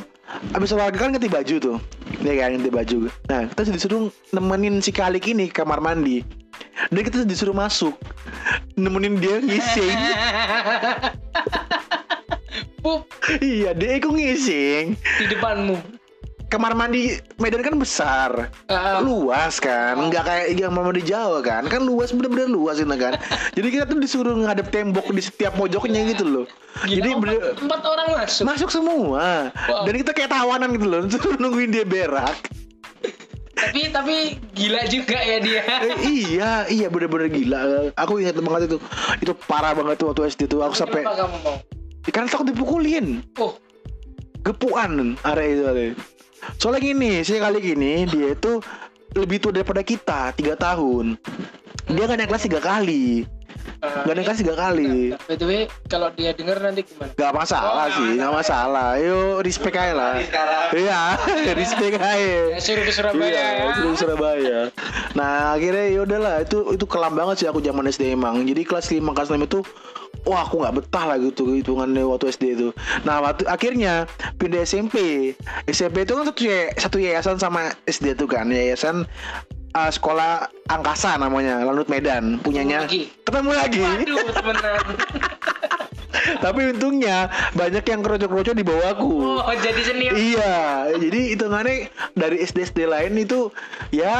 Abis olahraga kan ganti baju tuh. Iya kan ganti baju. Nah kita disuruh nemenin si Kalik ini ke kamar mandi. Dan kita disuruh masuk. Nemenin dia ngising Pup. Iya dia ikut ngising. Di depanmu. Kamar mandi Medan kan besar. Ah, luas kan. Nggak kayak yang mama di Jawa kan. Kan luas bener-bener luas ini kan. Jadi kita tuh disuruh ngadep tembok di setiap pojoknya gitu loh. Gila, jadi empat, bener empat orang masuk. masuk semua. Wow. dan kita kayak tawanan gitu loh. Suruh nungguin dia berak. Tapi tapi gila juga ya dia. Eh, iya iya bener-bener gila. Aku ingat banget itu. Itu parah banget tuh waktu SD tuh. Aku sampai Kenapa kamu mau? Karena takut dipukulin. Oh, gepuan area itu area. soalnya gini sih kali gini dia itu lebih tua daripada kita tiga tahun. Dia kan naik kelas tiga kali eh, Gak kelas tiga kali By the way, kalau dia denger nanti gimana? Gak masalah Oh, sih Gak masalah Yuk respect aja lah Iya Respect aja Ya, suruh ke Surabaya Iya, ya. suruh ke Surabaya. Nah akhirnya ya udahlah itu itu kelam banget sih aku zaman SD emang. Jadi kelas 5 kelas 6 itu wah aku nggak betah lah gitu hitungannya waktu SD itu. Nah waktu akhirnya pindah SMP. SMP itu kan satu ya- satu yayasan sama SD itu kan yayasan uh, sekolah angkasa namanya Lanut Medan punyanya Lagi. ketemu lagi. Waduh, temenan. Tapi untungnya banyak yang kroco-kroco di bawahku. Oh, jadi senior. Iya, jadi hitungannya dari SD SD lain itu ya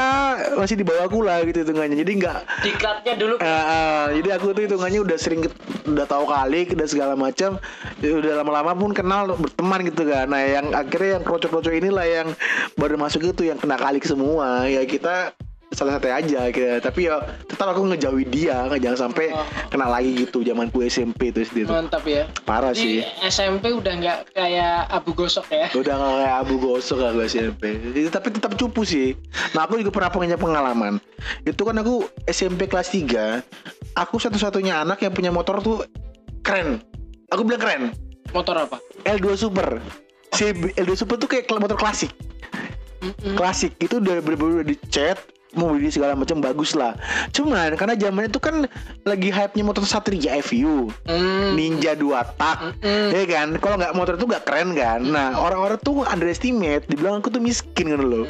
masih di bawahku lah gitu hitungannya. Jadi nggak Diklatnya dulu. eh, eh, jadi aku tuh hitungannya udah sering udah tahu kali udah segala macam ya udah lama-lama pun kenal berteman gitu kan nah yang akhirnya yang kroco-kroco inilah yang baru masuk itu yang kena kali semua ya kita salah satu aja gitu. tapi ya tetap aku ngejauhi dia nggak jangan sampai Oh. kena lagi gitu zamanku SMP itu SD Mantap ya. parah Di sih SMP udah nggak kayak abu gosok ya. udah gak kayak abu gosok aku SMP tapi tetap cupu sih nah aku juga pernah punya pengalaman itu kan aku SMP kelas 3 aku satu-satunya anak yang punya motor tuh keren aku bilang keren Motor apa? L2 Super si L2 Super tuh kayak motor klasik Mm-mm. klasik itu udah bener-bener udah dicat mobil segala macam bagus lah. Cuman karena zaman itu kan lagi hype nya motor Satria FU Hmm. Ninja dua tak. Mm-mm. ya kan? Kalau nggak motor itu nggak keren kan? Nah orang-orang tuh underestimate. Dibilang aku tuh miskin kan lo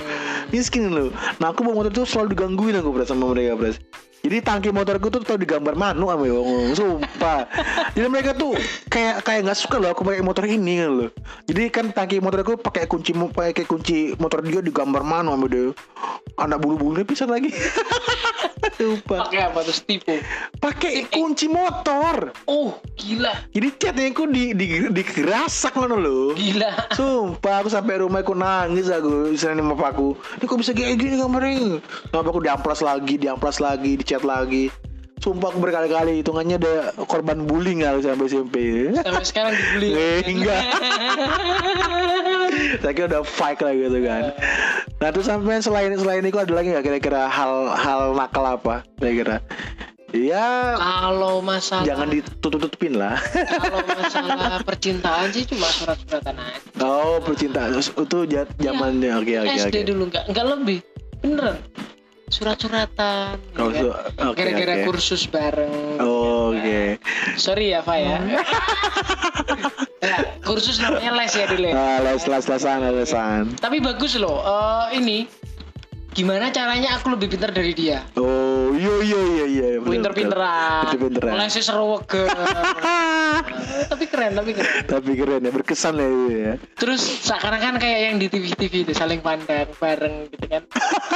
miskin lo nah aku bawa motor tuh selalu digangguin aku beras sama mereka beras jadi tangki motorku tuh tau digambar manu sama ngomong sumpah jadi mereka tuh kayak kayak nggak suka loh aku pakai motor ini kan loh jadi kan tangki motorku pakai kunci pakai kunci motor dia digambar manu sama dia anak bulu-bulunya pisah lagi sumpah Pakai apa terus tipu? pakai kunci motor Oh, gila. jadi catnya aku di di digerasak ngono loh. Gila. Sumpah aku sampai rumah aku nangis aku istilahnya sama papaku. Ini kok bisa kayak gini kamarnya? Sama aku diamplas lagi, diamplas lagi, dicat lagi. Sumpah berkali-kali hitungannya ada korban bullying aku sampai SMP. Sampai sekarang dibeli. Eh, enggak. Saya kira udah fight lah gitu kan. Nah terus sampai selain selain itu ada lagi nggak kira-kira hal-hal nakal apa kira-kira? Ya Kalau masalah jangan ditutup-tutupin lah. kalau masalah percintaan sih cuma surat-suratan aja. Oh percintaan itu ja- zamannya oke oke SD dulu nggak nggak lebih. Beneran. Surat-suratan. ya Oh, kan? su- oke, Gara-gara oke. kursus bareng. Oh, Oke. Sorry ya, Fa ya. Hmm. ya. Kursus namanya les ya dulu. ya. Ah, les les lesan lesan. Tapi bagus loh. eh, ini gimana caranya aku lebih pintar dari dia? Oh iya iya iya iya. bener, Pinter-pinteran. bener. Pinter-pinteran. Lesnya seru ke. tapi keren, tapi keren. Tapi keren ya berkesan ya itu ya. Terus sekarang kan kayak yang di TV-TV itu saling pandang bareng gitu kan.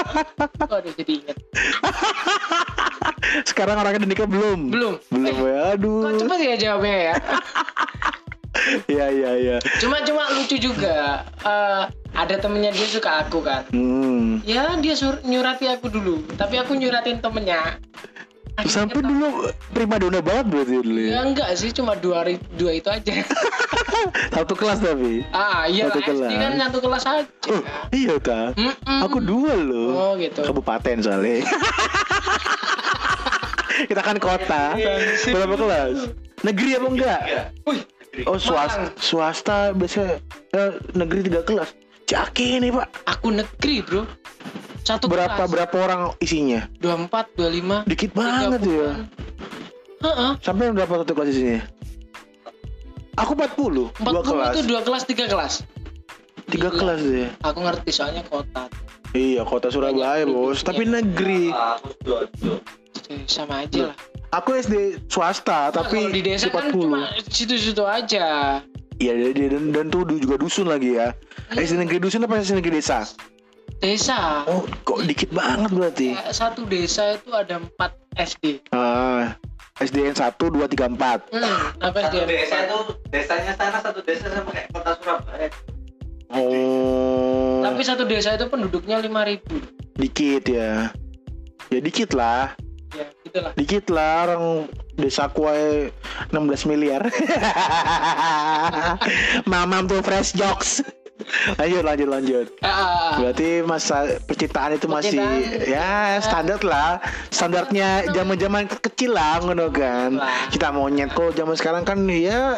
Kok ada jadi inget. Sekarang orangnya nikah belum? Belum. Belum Eh, ya. Aduh. Kok cepet ya jawabnya ya? Iya iya iya. Cuma cuma lucu juga. Eh, ada temennya dia suka aku kan. Hmm. Ya dia sur- nyurati aku dulu, tapi aku nyuratin temennya. Akhirnya Sampai dulu prima dona banget berarti dulu Ya ya. enggak sih, cuma dua ri- dua itu aja. Satu kelas tapi. ah iya Satu SD kelas. kan satu kelas aja. Oh iya ta. Mm-mm. Aku dua loh. Oh gitu. Kabupaten soalnya. Kita kan kota. Berapa kelas? Negeri apa enggak? Wih, Oh swasta, swasta biasa eh, negeri tiga kelas. Caki nih pak. aku negeri bro. satu berapa kelas berapa orang isinya? 24 25 Dikit banget ya. Heeh. Sampai berapa satu kelas isinya? Aku 40, 40 dua kelas. itu dua kelas tiga kelas Tiga Gila. kelas ya. aku ngerti soalnya kota Iya, kota Surabaya, Banyak Bos. Tapi penduduknya. negeri. Eh, sama aja lah Aku SD swasta, Nah, tapi di desa kan 40. cuma situ-situ aja Iya, dia- dia- dan, dan tuh juga dusun lagi ya. SD negeri dusun apa SD negeri desa? desa Oh, kok dikit banget berarti. Kayak satu desa itu ada 4 SD Ah, SDN 1 2 3 4. hmm, apa Satu SD desa itu desanya sana satu desa sama kayak kota Surabaya. Oh. tapi satu desa itu penduduknya 5000 dikit ya. Ya dikit lah. ya gitulah Dikit lah orang desa kue 16 miliar. Mamam tuh fresh jokes. lanjut lanjut lanjut. Ah, ah, ah. Berarti masa percintaan itu masih Percintaan. ya standar lah. Standarnya zaman-zaman kecil lah ngono kan. Kita monyet kok zaman sekarang kan ya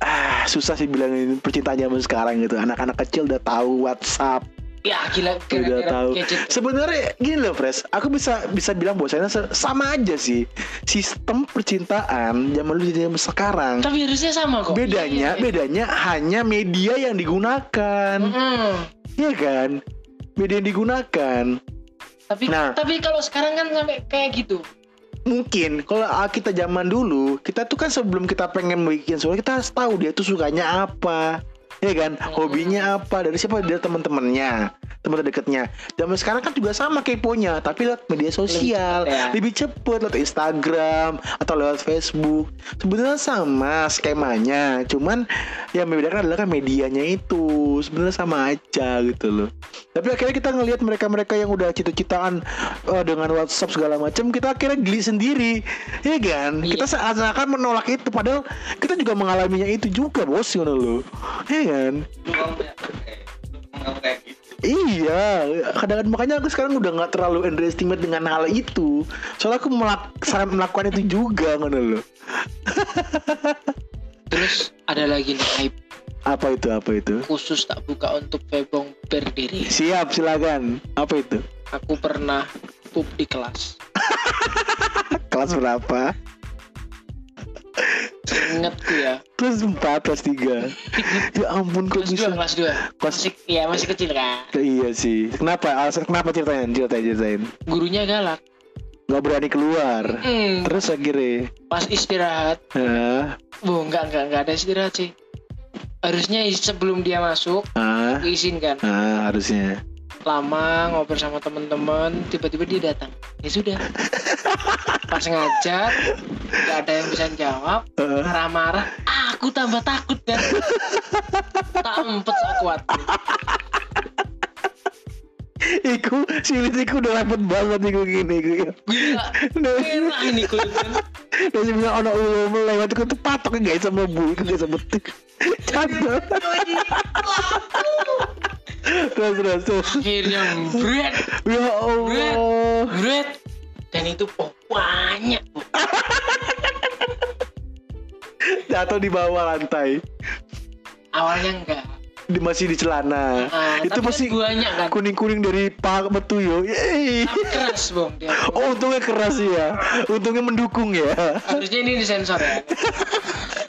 ah susah sih bilangin percintaan zaman sekarang gitu. Anak-anak kecil udah tahu WhatsApp, ya gila udah kira-kira tahu. gadget Sebenarnya gini loh, Pres. Aku bisa bisa bilang bahwasanya sama aja sih sistem percintaan zaman dulu zaman sekarang. tapi harusnya sama kok Bedanya, Iya, iya. bedanya hanya media yang digunakan. Mm-mm. Iya kan? Media yang digunakan. tapi Nah. tapi kalau sekarang kan sampai kayak gitu Mungkin kalau ah, kita zaman dulu, kita tuh kan sebelum kita pengen bikin sesuatu, kita harus tahu dia tuh sukanya apa. Ya kan? Hobinya apa? Dari siapa? Dari teman-temannya, teman dekatnya. Zaman sekarang kan juga sama keponya, tapi lewat media sosial. cepet ya. Lebih cepet lewat Instagram atau lewat Facebook. Sebenarnya sama skemanya, cuman yang membedakan adalah kan medianya itu. Sebenarnya sama aja gitu loh. Tapi akhirnya kita ngelihat mereka-mereka yang udah cita-citaan eh, dengan WhatsApp segala macam, kita akhirnya geli sendiri, ya kan? Iya. Kita seakan-akan menolak itu, padahal kita juga mengalaminya itu juga, bos, ngono loh, ya kan? Lu kamu kayak gitu. Iya, kadang-kadang makanya aku sekarang udah nggak terlalu underestimate dengan hal itu. Soalnya aku melak melakukan itu juga, ngono loh. terus ada lagi nih aib Apa itu? Apa itu? khusus tak buka untuk bebong berdiri Siap, silakan. Apa itu? aku pernah pup di kelas Kelas berapa? Ingetku ya. Kelas 4, kelas 3 Ya ampun kok kelas bisa? 2 kelas 2 Kelas- masih ya masih kecil kan Iya sih. Kenapa? Alasan kenapa ceritain? Ceritain, ceritain. Gurunya galak. Gak berani keluar. Hmm, Terus akhirnya? Pas istirahat. Hah? bu enggak enggak enggak ada istirahat sih. Harusnya sebelum dia masuk Hah? aku izinkan Ah, harusnya lama ngobrol sama teman-teman tiba-tiba dia datang. Ya sudah. Pas ngajar nggak ada yang bisa jawab marah-marah ah, aku tambah takut kan tak empet tak kuat. Iku silit iku udah rapet banget iku gini iku. gila. Merah ini kulitnya Dan sebenarnya ono ulum lewat iku tuh patok gak sama bu, iku sama betik. Canda. Terus terus terus. akhirnya bread Ya Allah. bread dan itu banyak Bu. Jatuh di bawah lantai. awalnya enggak Di, masih di celana. Ah, itu tapi masih kan banyak kan kuning-kuning dari pak betu yo. Keras bong dia Oh untungnya keras ya. Untungnya mendukung ya. harusnya ini disensor ya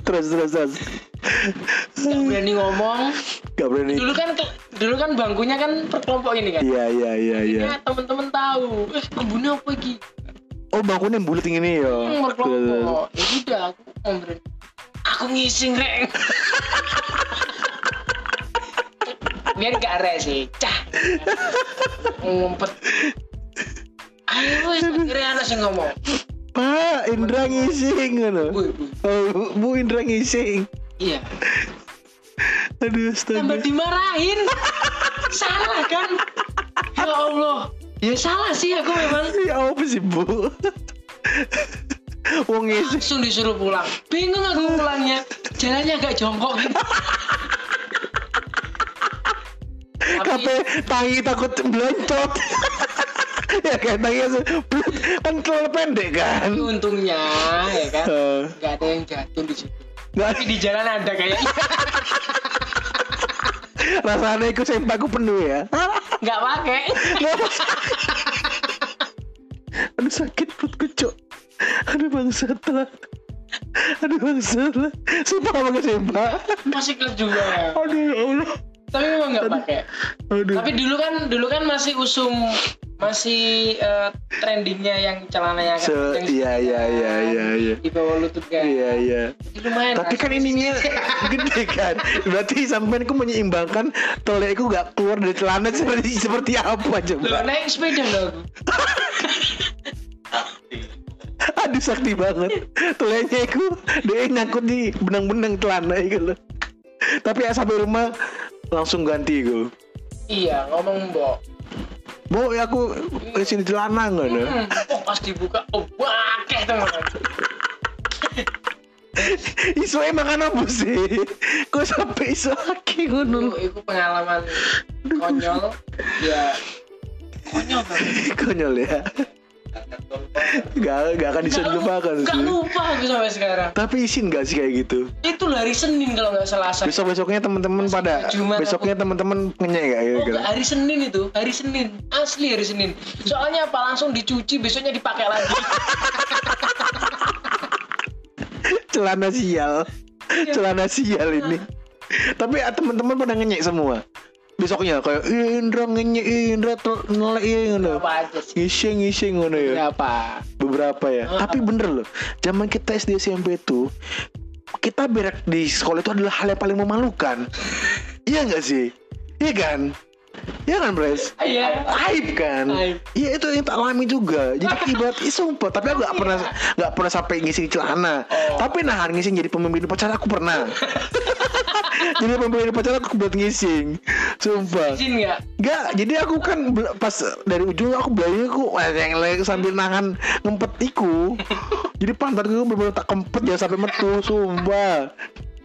Terus terus terus. Nggak berani ngomong Gak berani. dulu kan dulu kan bangkunya kan per kelompok ini kan Iya iya iya iya. ya temen-temen tahu eh kebunnya apa lagi Oh bangkunya yang bulat ini ya. hmm, per kelompok ya udah aku ngobrol aku ngising rek biar gak re sih cah ngumpet ayo akhirnya anak ngomong Pak Indra ngising ngono. bu, bu. Oh, Bu Indra ngising. Iya. Aduh tambah astaga. dimarahin. Salah kan? Ya Allah. Ya salah sih aku memang. Ya apa sih Bu? Wong langsung disuruh pulang. Bingung aku pulangnya. Jalannya agak jongkok. Gitu tapi tangi takut beloncot. ya kan tangi kan terlalu pendek kan. tapi untungnya ya kan? Eh, nggak ada yang jatuh di situ tapi di jalan ada kayaknya rasanya ikut sempakku penuh ya. nggak pakai. Aduh sakit perutku cok Aduh bangsat lah Aduh bangsat lah Sumpah apa gak sumpah masih kelas juga Aduh ya Allah tapi memang nggak pakai. Aduh. Tapi dulu kan dulu kan masih usum masih eh, trendingnya yang celananya Se yang Iya iya iya iya iya. di bawah lutut kan. Iya iya. Lumayan Tapi kan ininya gede kan. Berarti sampean ku menyeimbangkan Tolekku gak keluar dari celana seperti, seperti apa Loh, coba naik sepeda loh. Aku. Aduh sakti banget. Toleknya aku Dia nyangkut di benang-benang celana itu loh. Tapi ya sampai rumah Langsung ganti gue iya ngomong mbok Bo ya aku ke sini celana nggak ada hmm, oh pas dibuka oh wakeh teman Iso emang apa sih? Kok sampai iso lagi ngono? Dulu itu pengalaman konyol. Ya konyol banget Konyol ya Gak, gak akan bisa dilupakan Gak sih. lupa aku sampai sekarang. Tapi isin gak sih kayak gitu? Itu hari Senin kalau nggak Selasa besok besoknya teman-teman Masih pada Jumat besoknya teman-teman ngenyek gak Oh, gitu. enggak, hari Senin itu, hari Senin, asli hari Senin. Soalnya apa? Langsung dicuci, besoknya dipakai lagi. celana sial. Iya. celana sial ini. Tapi ah, teman-teman pada ngenyek semua besoknya kayak "Ih, Indra ngenyek ih, Indra nelek ih," ngono. Ngising ngising ngono ya. Berapa? beberapa ya. Tapi bener loh zaman kita SD SMP tuh kita berak di sekolah itu adalah hal yang paling memalukan. Iya nggak sih? Iya kan iya kan Bres? Iya. aib kan? Iya itu yang tak alami juga. Jadi ibarat ih sumpah. Tapi aku gak pernah nggak pernah sampai ngising celana. Oh. tapi nahan ngising jadi pemimpin upacara aku pernah. Jadi pemimpin upacara aku buat ngising. Sumpah. Izin nggak? Enggak, jadi aku kan pas dari ujung aku belanya aku yang lagi sambil nahan ngempet iku. jadi pantatku bener-bener tak kempet jangan sampai metu, sumpah.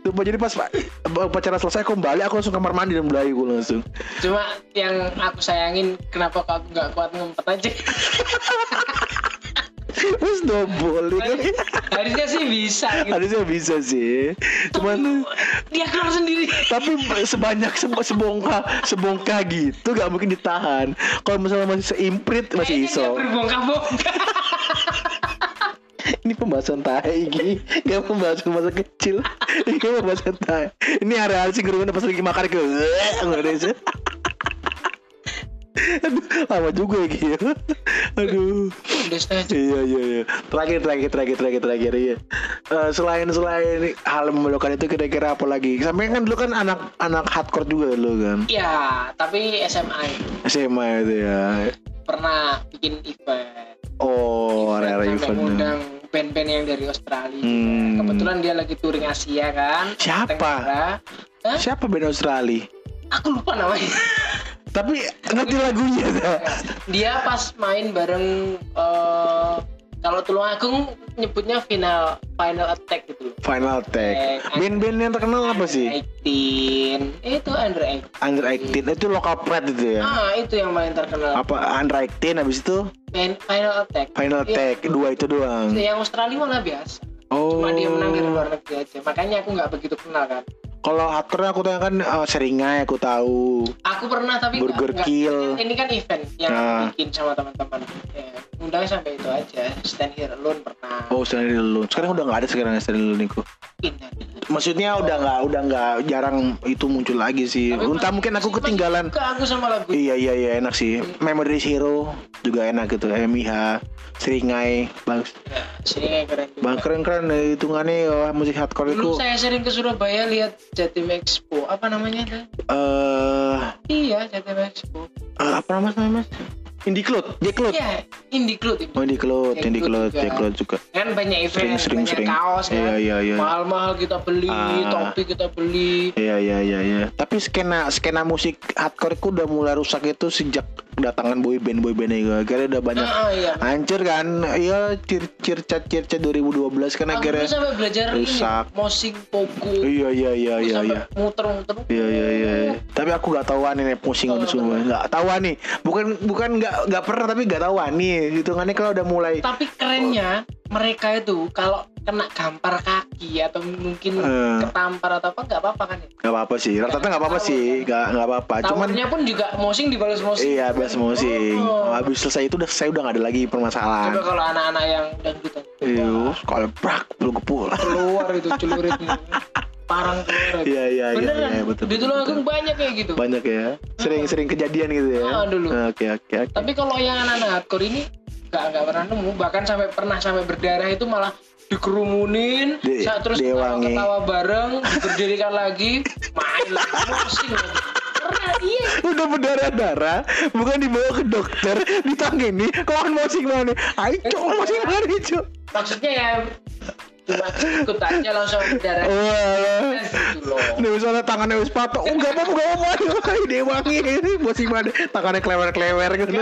Sumpah jadi pas Pak, upacara selesai aku balik aku langsung kamar mandi dan belayu gue langsung. Cuma yang aku sayangin kenapa kok aku nggak kuat ngumpet aja. Terus ya kan? Harusnya sih bisa gitu. Harusnya bisa sih. Cuman Dia keluar sendiri. tapi sebanyak se- sebongkah sebongkah gitu gak mungkin ditahan. Kalau misalnya masih seimprit masih Kayaknya dia iso. berbongkar-bongkar. Ini pembahasan tahi ini Gak pembahasan masa kecil Ini pembahasan tahi Ini hari-hari sih gerungan pas lagi makan ke Nggak sih Aduh, lama juga ya Ki. Aduh. Iya iya iya. Terakhir terakhir terakhir terakhir terakhir iya. Eh, selain selain hal memalukan itu kira-kira apa lagi? Sampai kan dulu kan anak anak hardcore juga dulu kan. Iya, tapi SMA SMA itu ya. pernah bikin event. Oh, area-area sampai event. ngundang band-band yang dari Australia. Hmm. Kebetulan dia lagi touring Asia kan. Siapa? Hah? Siapa band Australia? Aku lupa namanya. Tapi ngerti lagunya dia pas main bareng eh, kalau Tulungagung nyebutnya final final attack gitu loh. Final Attack. Band-band yang terkenal apa sih? 18 itu under 18 Under 18 itu lokal pride itu ya. ah itu yang paling terkenal Apa Under 18 habis itu Band- final attack Final Iya. Attack dua itu doang. yang Australia malah biasa Oh. cuma dia menang dari luar negeri aja makanya aku nggak begitu kenal kan Kalau hardcore aku tahu kan eh, seringai aku tahu. aku pernah tapi Burger nggak- Kill. ini kan event yang Nah. bikin sama teman-teman ya, undangnya sampai itu aja stand here alone pernah Oh, Stanley Alone. Sekarang udah nggak ada sekarang Stanley Alone itu. Maksudnya udah nggak udah nggak jarang itu muncul lagi sih. Tapi Entah mungkin aku ketinggalan. aku sama lagu Iya iya iya enak sih. Memory Hero juga enak gitu. MIH, Seringai, bagus. ya, kayak keren juga. Bang keren keren hitungannya oh, musik hardcore itu. Saya sering ke Surabaya lihat Jatim Expo. Apa namanya tuh? Eh Iya, Jatim Expo. eh, apa namanya mas? Indie Cloud, Jack Cloud. Iya, Indie Cloud. Oh Indie Cloud, Indie Cloud Cloud, juga. Juga. Kan banyak event, Sering sering banyak sering. kaos kan. Iya iya iya. Mahal-mahal kita beli, Ah. topi kita beli. Iya iya iya iya. Tapi skena skena musik hardcore itu udah mulai rusak itu sejak kedatangan boy band boy band itu. Akhirnya udah banyak Ah, iya. hancur kan. Iya cir circat circat 2012 kan Aku akhirnya. sampai belajar rusak. mosing pogo. Iya iya iya iya iya. Muter-muter. Iya iya iya. iya. Tapi aku gak tahu nih pusing Oh, semua. Gak tahu nih. Bukan bukan gak gak pernah tapi gak tahu nih. Hitungannya kalau udah mulai Tapi kerennya mereka itu kalau kena gampar kaki atau mungkin Eh. ketampar atau apa nggak apa-apa kan ya? Gak apa-apa sih. Rata-rata gak apa-apa sih. Gak gak apa-apa. Cuman pun juga mosing dibalas mosing. iya biasa mosing. Oh. Habis selesai itu udah saya udah gak ada lagi Coba permasalahan. kalau anak-anak yang dangdutan Iya, kalau prak belum kepul. keluar itu celuritnya. Parang keluar. itu. Iya iya iya iya betul. Di betul, Tulungagung betul. banyak kayak gitu. Banyak ya. Sering-sering kejadian gitu ya. Ah, dulu. Oke oke oke. Tapi kalau yang anak-anak hardcore ini nggak nggak pernah nemu. Bahkan sampai pernah sampai berdarah itu malah dikerumunin, Di- saat terus diwangi. ketawa bareng, diberdirikan lagi, main lagi, lagi. Pernah iya. Udah berdarah-darah, bukan dibawa ke dokter, ditangani, kok mosing mana? Ayo, cok, mosing mana, cok? Maksudnya ya cuma ikut aja langsung berdarah Wah, gitu loh. Nih misalnya tangannya wis patah, oh enggak apa-apa, enggak apa-apa, dia wangi, mosing mana? Tangannya klewer-klewer gitu.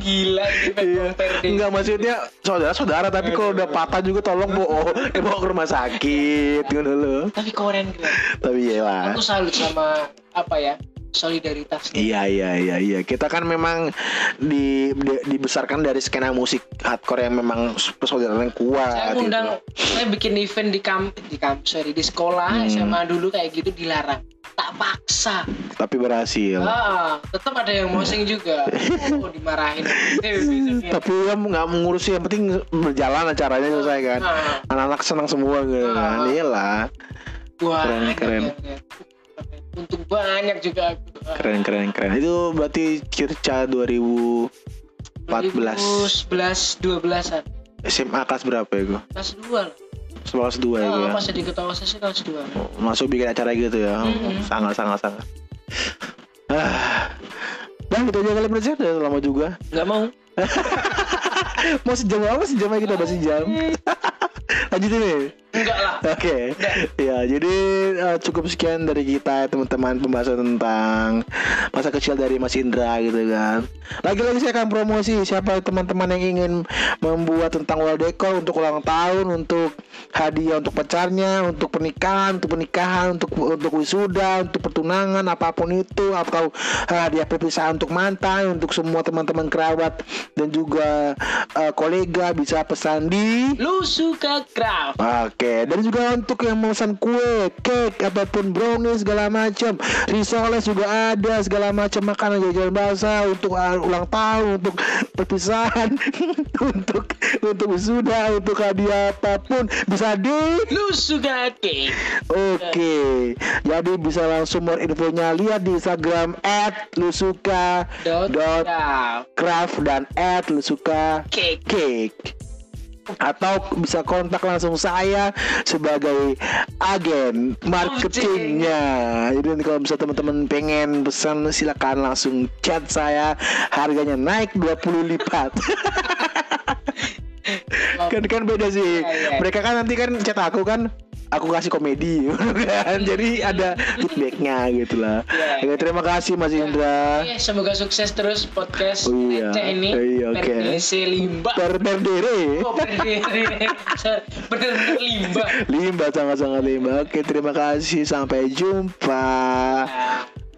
Gila ini Iya. Enggak maksudnya saudara-saudara tapi kalau udah patah juga tolong bawa dibawa ke rumah sakit gitu loh. Tapi keren keren. Tapi ya lah. Aku salut sama apa ya solidaritas. Iya iya iya iya. Kita kan memang di, di- dibesarkan dari skena musik hardcore yang memang persaudaraan yang kuat. Saya gitu. ngundang, saya bikin event di kamp di kamp sorry di sekolah Hmm. SMA dulu kayak gitu dilarang. Tak paksa. Tapi berhasil. Ah, tetap ada yang mosing juga. Oh, dimarahin. Eh. Tapi ya nggak mengurusi yang penting berjalan acaranya selesai kan. Ah, Anak-anak senang semua gitu kan. Ah. Iyalah. wah, Keren, keren. yang- yang- Untung banyak juga. Keren keren keren. Itu berarti Circa 2014 11 12-an. SMA kelas berapa ya gue? Kelas 2 lah. Kelas 2 ya gue. Ah, pas di ketua OSIS sih kelas 2. Masuk bikin acara gitu ya. Mm-mm. Sangat sangat sangat. Ah. Nah, itu aja kali berarti udah lama juga. Enggak mau. Mau sejam apa sejam aja kita udah sejam. Lanjutin nih. Enggak lah. Oke, ya jadi eh, cukup sekian dari kita teman-teman pembahasan tentang masa kecil dari Mas Indra gitu kan. Lagi-lagi saya akan promosi siapa teman-teman yang ingin membuat tentang wall decor untuk ulang tahun, untuk hadiah untuk pacarnya, untuk pernikahan, untuk pernikahan, untuk untuk wisuda, untuk pertunangan apa pun itu atau hadiah perpisahan untuk mantan, untuk semua teman-teman kerabat dan juga eh, kolega bisa pesan di Lu suka craft. Oke, dan juga untuk yang memesan kue, cake ataupun brownies segala macam, risoles juga ada segala macam makanan jajanan basah untuk uh, ulang tahun, untuk perpisahan, untuk untuk wisuda, untuk hadiah apa pun bisa di. Lu suka cake. Oke, jadi bisa langsung more infonya lihat di Instagram @lusuka Dot. dot craft. craft dan @lusuka Cake. cake atau bisa kontak langsung saya sebagai agen marketingnya. Jadi nanti kalau bisa teman-teman pengen pesan silakan langsung chat saya. Harganya naik 20 lipat. kan kan beda sih. Iya, iya. Mereka kan nanti kan chat aku kan aku kasih komedi kan. Jadi ada feedbacknya gitu lah. Iya. Oke, terima kasih Mas Indra. Oke, semoga sukses terus podcast Oh, iya. Ini. Iya, oke. Perdesi limbah. Per perdere. Oh, perdesi. Bener-bener limbah. Limbah sangat-sangat limbah. Oke, terima kasih. Sampai jumpa. Nah.